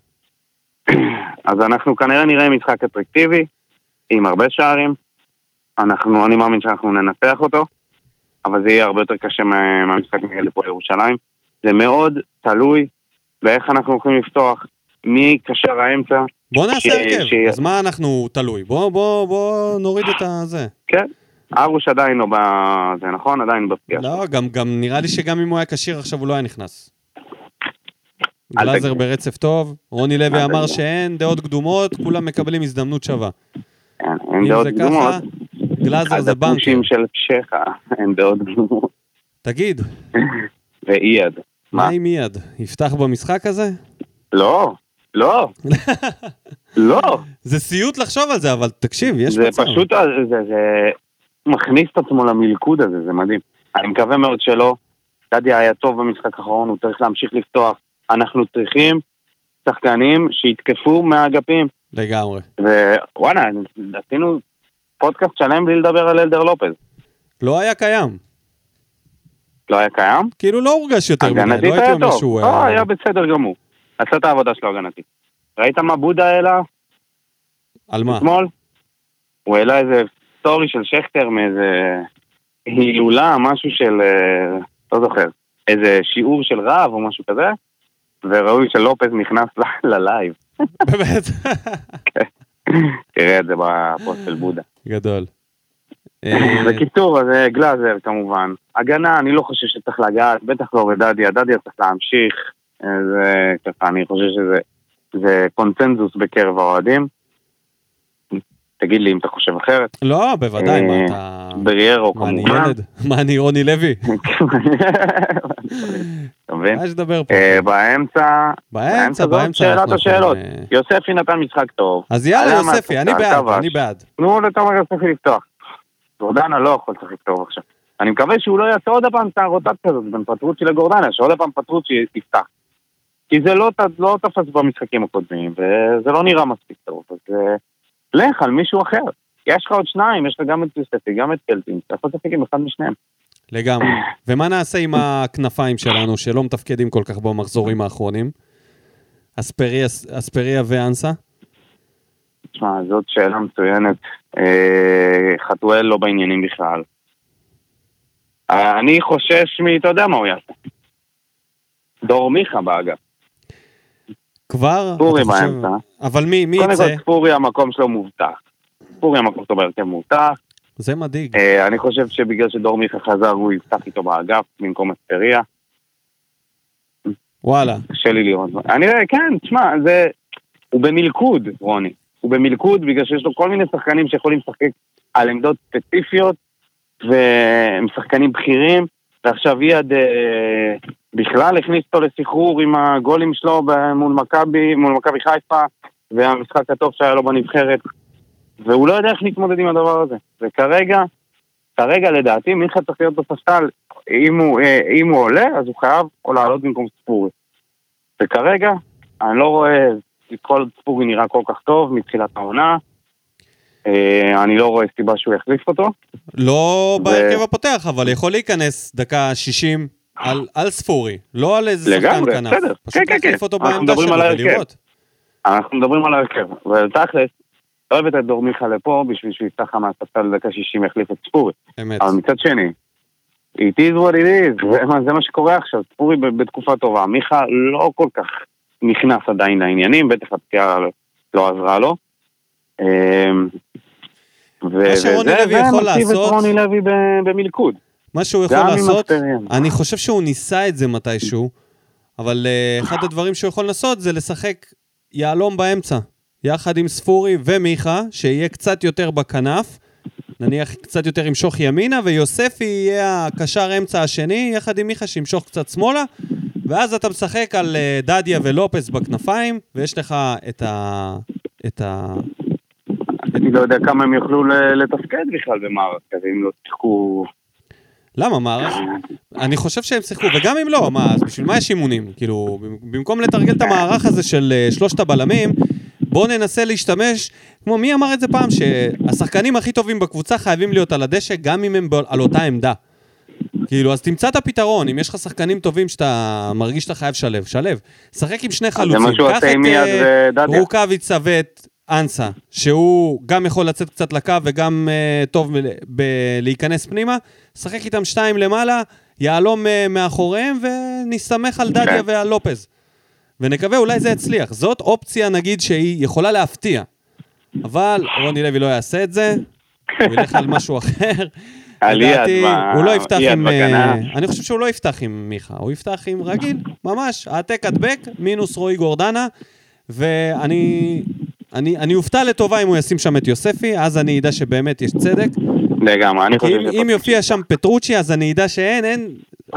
אז אנחנו כנראה נראה משחק אטרקטיבי, עם הרבה שערים. אנחנו, אני מאמין שאנחנו ננצח אותו, אבל זה יהיה הרבה יותר קשה מה- מהמשחק נגד הפועל ירושלים. זה מאוד תלוי באיך אנחנו הולכים לפתוח, מי קשר האמצע, בוא נעשה ש- הרכב. ש- אז מה אנחנו תלוי? בוא, בוא, בוא נוריד את הזה. כן? ארוש עדיין לא ב... זה נכון? עדיין בפגיעה. לא, גם, גם נראה לי שגם אם הוא היה כשיר עכשיו הוא לא היה נכנס. גלאזר. ברצף טוב, רוני לוי אמר תגיד. שאין דעות קדומות, כולם מקבלים הזדמנות שווה. אין דעות זה קדומות. גלאזר זה בנקר. הדפושים של פשחה, אין דעות קדומות. תגיד, ואייד. מה מה? עם מיד? יפתח במשחק הזה? לא, לא, לא. זה סיוט לחשוב על זה, אבל תקשיב, יש זה מצב. פשוט, זה, זה מכניס את עצמו למלכוד הזה, זה מדהים. אני מקווה מאוד שלא. דדיה היה טוב במשחק האחרון, הוא צריך להמשיך לפתוח. אנחנו צריכים שחקנים שיתקפו מהאגפים. לגמרי. ווואלה, עשינו פודקאסט שלם בלי לדבר על אלדר לופז. לא היה קיים. לא היה קיים? כאילו לא הורגש יותר מדי, לא הייתי היה אומר טוב. שהוא... אה, היה בסדר גמור. עשה את העבודה שלו הגנתית. ראית מה בודה העלה על מה? אתמול? הוא העלה איזה סטורי של שכטר מאיזה הילולה, משהו של... אה, לא זוכר. איזה שיעור של רב או משהו כזה, וראוי שלופז נכנס ללייב. באמת. תראה את זה בפוסט של בודה. גדול. אה, בקיצור, אז אה, גלאזר כמובן. הגנה, אני לא חושב שצריך לגעת, בטח לא בדדיה, דדיה צריך להמשיך. אה, זה ככה, אני חושב שזה זה קונצנזוס בקרב האוהדים. תגיד לי אם אתה חושב אחרת. לא, בוודאי, מה אה, אתה... בריירו מה, אני כמובן. ילד? מה, אני רוני לוי? אתה מבין? מה יש לדבר פה? אה, באמצע, באמצע, באמצע. שאלת השאלות. אה, יוספי נתן משחק טוב. אז יאללה, יוספי, אני בעד. אני בעד. תנו לתומר יוספי לפתוח. גורדנה לא יכול לשחק טוב עכשיו. אני מקווה שהוא לא יעשה עוד פעם את הרוטציה הזאת בין פטרוצ'י לגורדנה, שעוד פעם פטרוצ'י יפתח. כי זה לא, לא תפס במשחקים הקודמים, וזה לא נראה מספיק טוב. אז אה, לך על מישהו אחר. יש לך עוד שניים, יש לך גם את יוספי, גם את קלטין. אתה יכול לשחק עם אחד משניהם. לגמרי. ומה נעשה עם הכנפיים שלנו, שלא מתפקדים כל כך במחזורים האחרונים? אספריה, אספריה ואנסה? תשמע, זאת שאלה מצוינת. אה, חתואל לא בעניינים בכלל. אה, אני חושש מ... אתה יודע מה הוא יעשה. דור מיכה באגף. כבר? ספורי באמצע. אבל מי, מי קודם יצא? כל ספורי המקום שלו מובטח. ספורי המקום שלו בהרכב מובטח. זה מדאיג. אה, אני חושב שבגלל שדור מיכה חזר הוא יפתח איתו באגף במקום אספריה. וואלה. קשה לי לראות. אני רואה, כן, תשמע, זה... הוא במלכוד, רוני. הוא במלכוד בגלל שיש לו כל מיני שחקנים שיכולים לשחק על עמדות ספציפיות, והם שחקנים בכירים, ועכשיו יד אה, בכלל הכניס אותו לסחרור עם הגולים שלו מול מכבי, מול מכבי חיפה, והמשחק הטוב שהיה לו בנבחרת, והוא לא יודע איך להתמודד עם הדבר הזה. וכרגע, כרגע לדעתי מיכה צריך להיות בספסל, אם הוא, אה, אם הוא עולה, אז הוא חייב או לעלות במקום ספורי. וכרגע, אני לא רואה, כל ספורי נראה כל כך טוב מתחילת העונה. אה, אני לא רואה סיבה שהוא יחליף אותו. לא ו- בהרכב הפותח, אבל יכול להיכנס דקה 60 על, על ספורי, לא על איזה שחקן לגמרי, כנף. בסדר. פשוט כן, כן, להחליף כן. אותו אנחנו בעמדה מדברים שלו על ההרכב. ולראות. אנחנו מדברים על ההרכב, ותכלס, לא הבאת את דור מיכה לפה בשביל שהוא יפתח לך מהספסל לדקה 60 יחליף את ספורי. אמת. אבל מצד שני, it is what it is, זה מה, זה מה שקורה עכשיו, ספורי בתקופה טובה. מיכה לא כל כך נכנס עדיין לעניינים, בטח הפציעה לא עזרה לו. אמ, מה שרוני וזה- לוי יכול מציב לעשות- את רוני לוי במלכוד. מה שהוא יכול לעשות. אני חושב שהוא ניסה את זה מתישהו, אבל uh, אחד הדברים שהוא יכול לעשות זה לשחק יהלום באמצע, יחד עם ספורי ומיכה, שיהיה קצת יותר בכנף, נניח קצת יותר ימשוך ימינה, ויוספי יהיה הקשר אמצע השני, יחד עם מיכה שימשוך קצת שמאלה, ואז אתה משחק על אה, דדיה ולופס בכנפיים, ויש לך את ה... את ה... אני לא יודע כמה הם יוכלו לתפקד בכלל במערך כזה, אם לא תחכו... למה מערך? אני חושב שהם שיחקו, וגם אם לא, מה, אז בשביל מה יש אימונים? כאילו, במקום לתרגל את המערך הזה של אה, שלושת הבלמים, בואו ננסה להשתמש, כמו מי אמר את זה פעם, שהשחקנים הכי טובים בקבוצה חייבים להיות על הדשא, גם אם הם על אותה עמדה. כאילו, אז תמצא את הפתרון, אם יש לך שחקנים טובים שאתה מרגיש שאתה חייב לשלב, שלב. שחק עם שני חלוצים. מה קח את, אה. רוקאביצה ואת אנסה, שהוא גם יכול לצאת קצת לקו וגם uh, טוב להיכנס פנימה, שחק איתם שתיים למעלה, יהלום uh, מאחוריהם ונסתמך על דדיה כן. ועל לופז. ונקווה, אולי זה יצליח. זאת אופציה, נגיד, שהיא יכולה להפתיע. אבל רוני לוי לא יעשה את זה, הוא ילך על משהו אחר. על לדעתי, יד, מה- הוא לא יפתח עם... אה, אני חושב שהוא לא יפתח עם מיכה, הוא יפתח עם רגיל, ממש, העתק הדבק, מינוס רועי גורדנה, ואני אני, אני אופתע לטובה אם הוא ישים שם את יוספי, אז אני אדע שבאמת יש צדק. לגמרי, אני חושב אם, אם יופיע שם פטרוצ'י, אז אני אדע שאין, אין,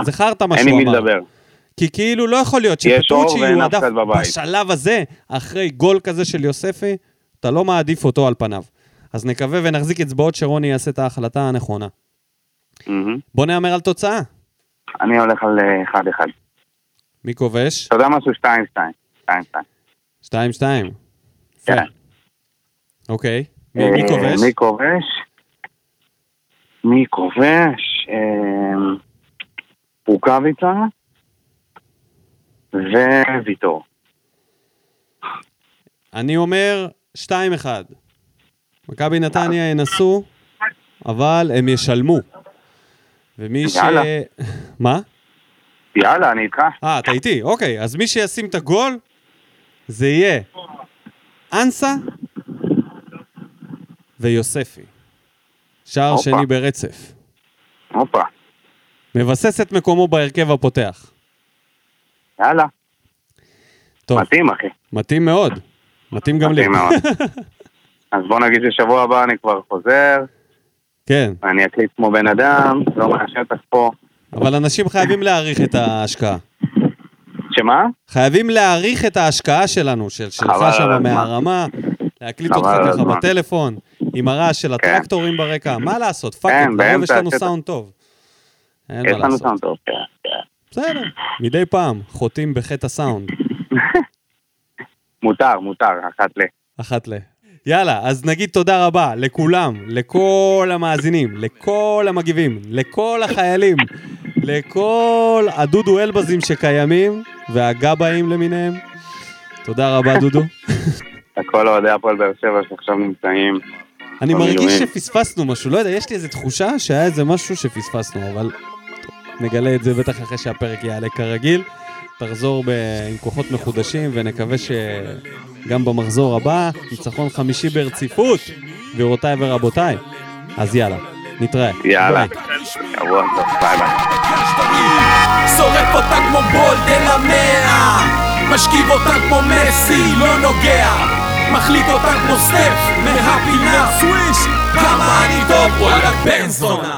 זה חרטא מה אין עם שהוא מי אמר. לדבר. כי כאילו לא יכול להיות שפטרוצ'י ואין הוא אף עדף אחד בבית. בשלב הזה, אחרי גול כזה של יוספי, אתה לא מעדיף אותו על פניו. אז נקווה ונחזיק אצבעות שרוני יעשה את ההחלטה הנכונה. מהמם. בוא נהמר על תוצאה. אני הולך על אה, אחד אחד. מי כובש? אתה יודע משהו? שתיים שתיים. שתיים שתיים. שתיים, שתיים. יפה. כן. אוקיי. מי מי אה, כובש? מי כובש? מי כובש? אה, רוקאביצה וויטור. אני אומר 2-1. מכבי נתניה ינסו, אבל הם ישלמו. ומי ש... יאללה. מה? יאללה, אני איתך. אה, אתה איתי, אוקיי. אז מי שישים את הגול, זה יהיה אנסה ויוספי. שער. שני ברצף. הופה. מבסס את מקומו בהרכב הפותח. יאללה. טוב, מתאים, אחי. מתאים מאוד. מתאים גם לי. מתאים מאוד. אז בוא נגיד ששבוע הבא אני כבר חוזר, כן, ואני אקליט כמו בן אדם, לא מהשטח פה. אבל אנשים חייבים להעריך את ההשקעה. שמה? חייבים להעריך את ההשקעה שלנו, של שלך שם. מהרמה, להקליט אותך ככה. בטלפון, עם הרעש של כן. הטרקטורים ברקע, מה לעשות, fuck כן, לרוב יש באמצע לנו. סאונד טוב. אין יש מה לנו לעשות. סאונד טוב. כן, כן. בסדר, מדי פעם, חוטאים בחטא הסאונד, מותר, מותר, אחת ל... אחת ל... יאללה, אז נגיד תודה רבה לכולם, לכל המאזינים, לכל המגיבים, לכל החיילים, לכל הדודו אלבזים שקיימים, והגבאים למיניהם. תודה רבה, דודו. לכל אוהדי הפועל באר שבע שעכשיו נמצאים. אני. מרגיש שפספסנו משהו, לא יודע, יש לי איזו תחושה שהיה איזה משהו שפספסנו, אבל טוב, נגלה את זה בטח אחרי שהפרק יעלה כרגיל. תחזור ב... עם כוחות מחודשים, ונקווה שגם במחזור הבא, ניצחון חמישי ברציפות, גבירותיי ורבותיי. אז יאללה, נתראה. יאללה. שבוע טוב, ביי ביי. שורף אותה כמו בולד אל המאה, משכיב אותה כמו מסי, לא נוגע. מחליט אותה כמו סטף, מהפינה סוויש, כמה אני טוב, וואלכ בן זונה.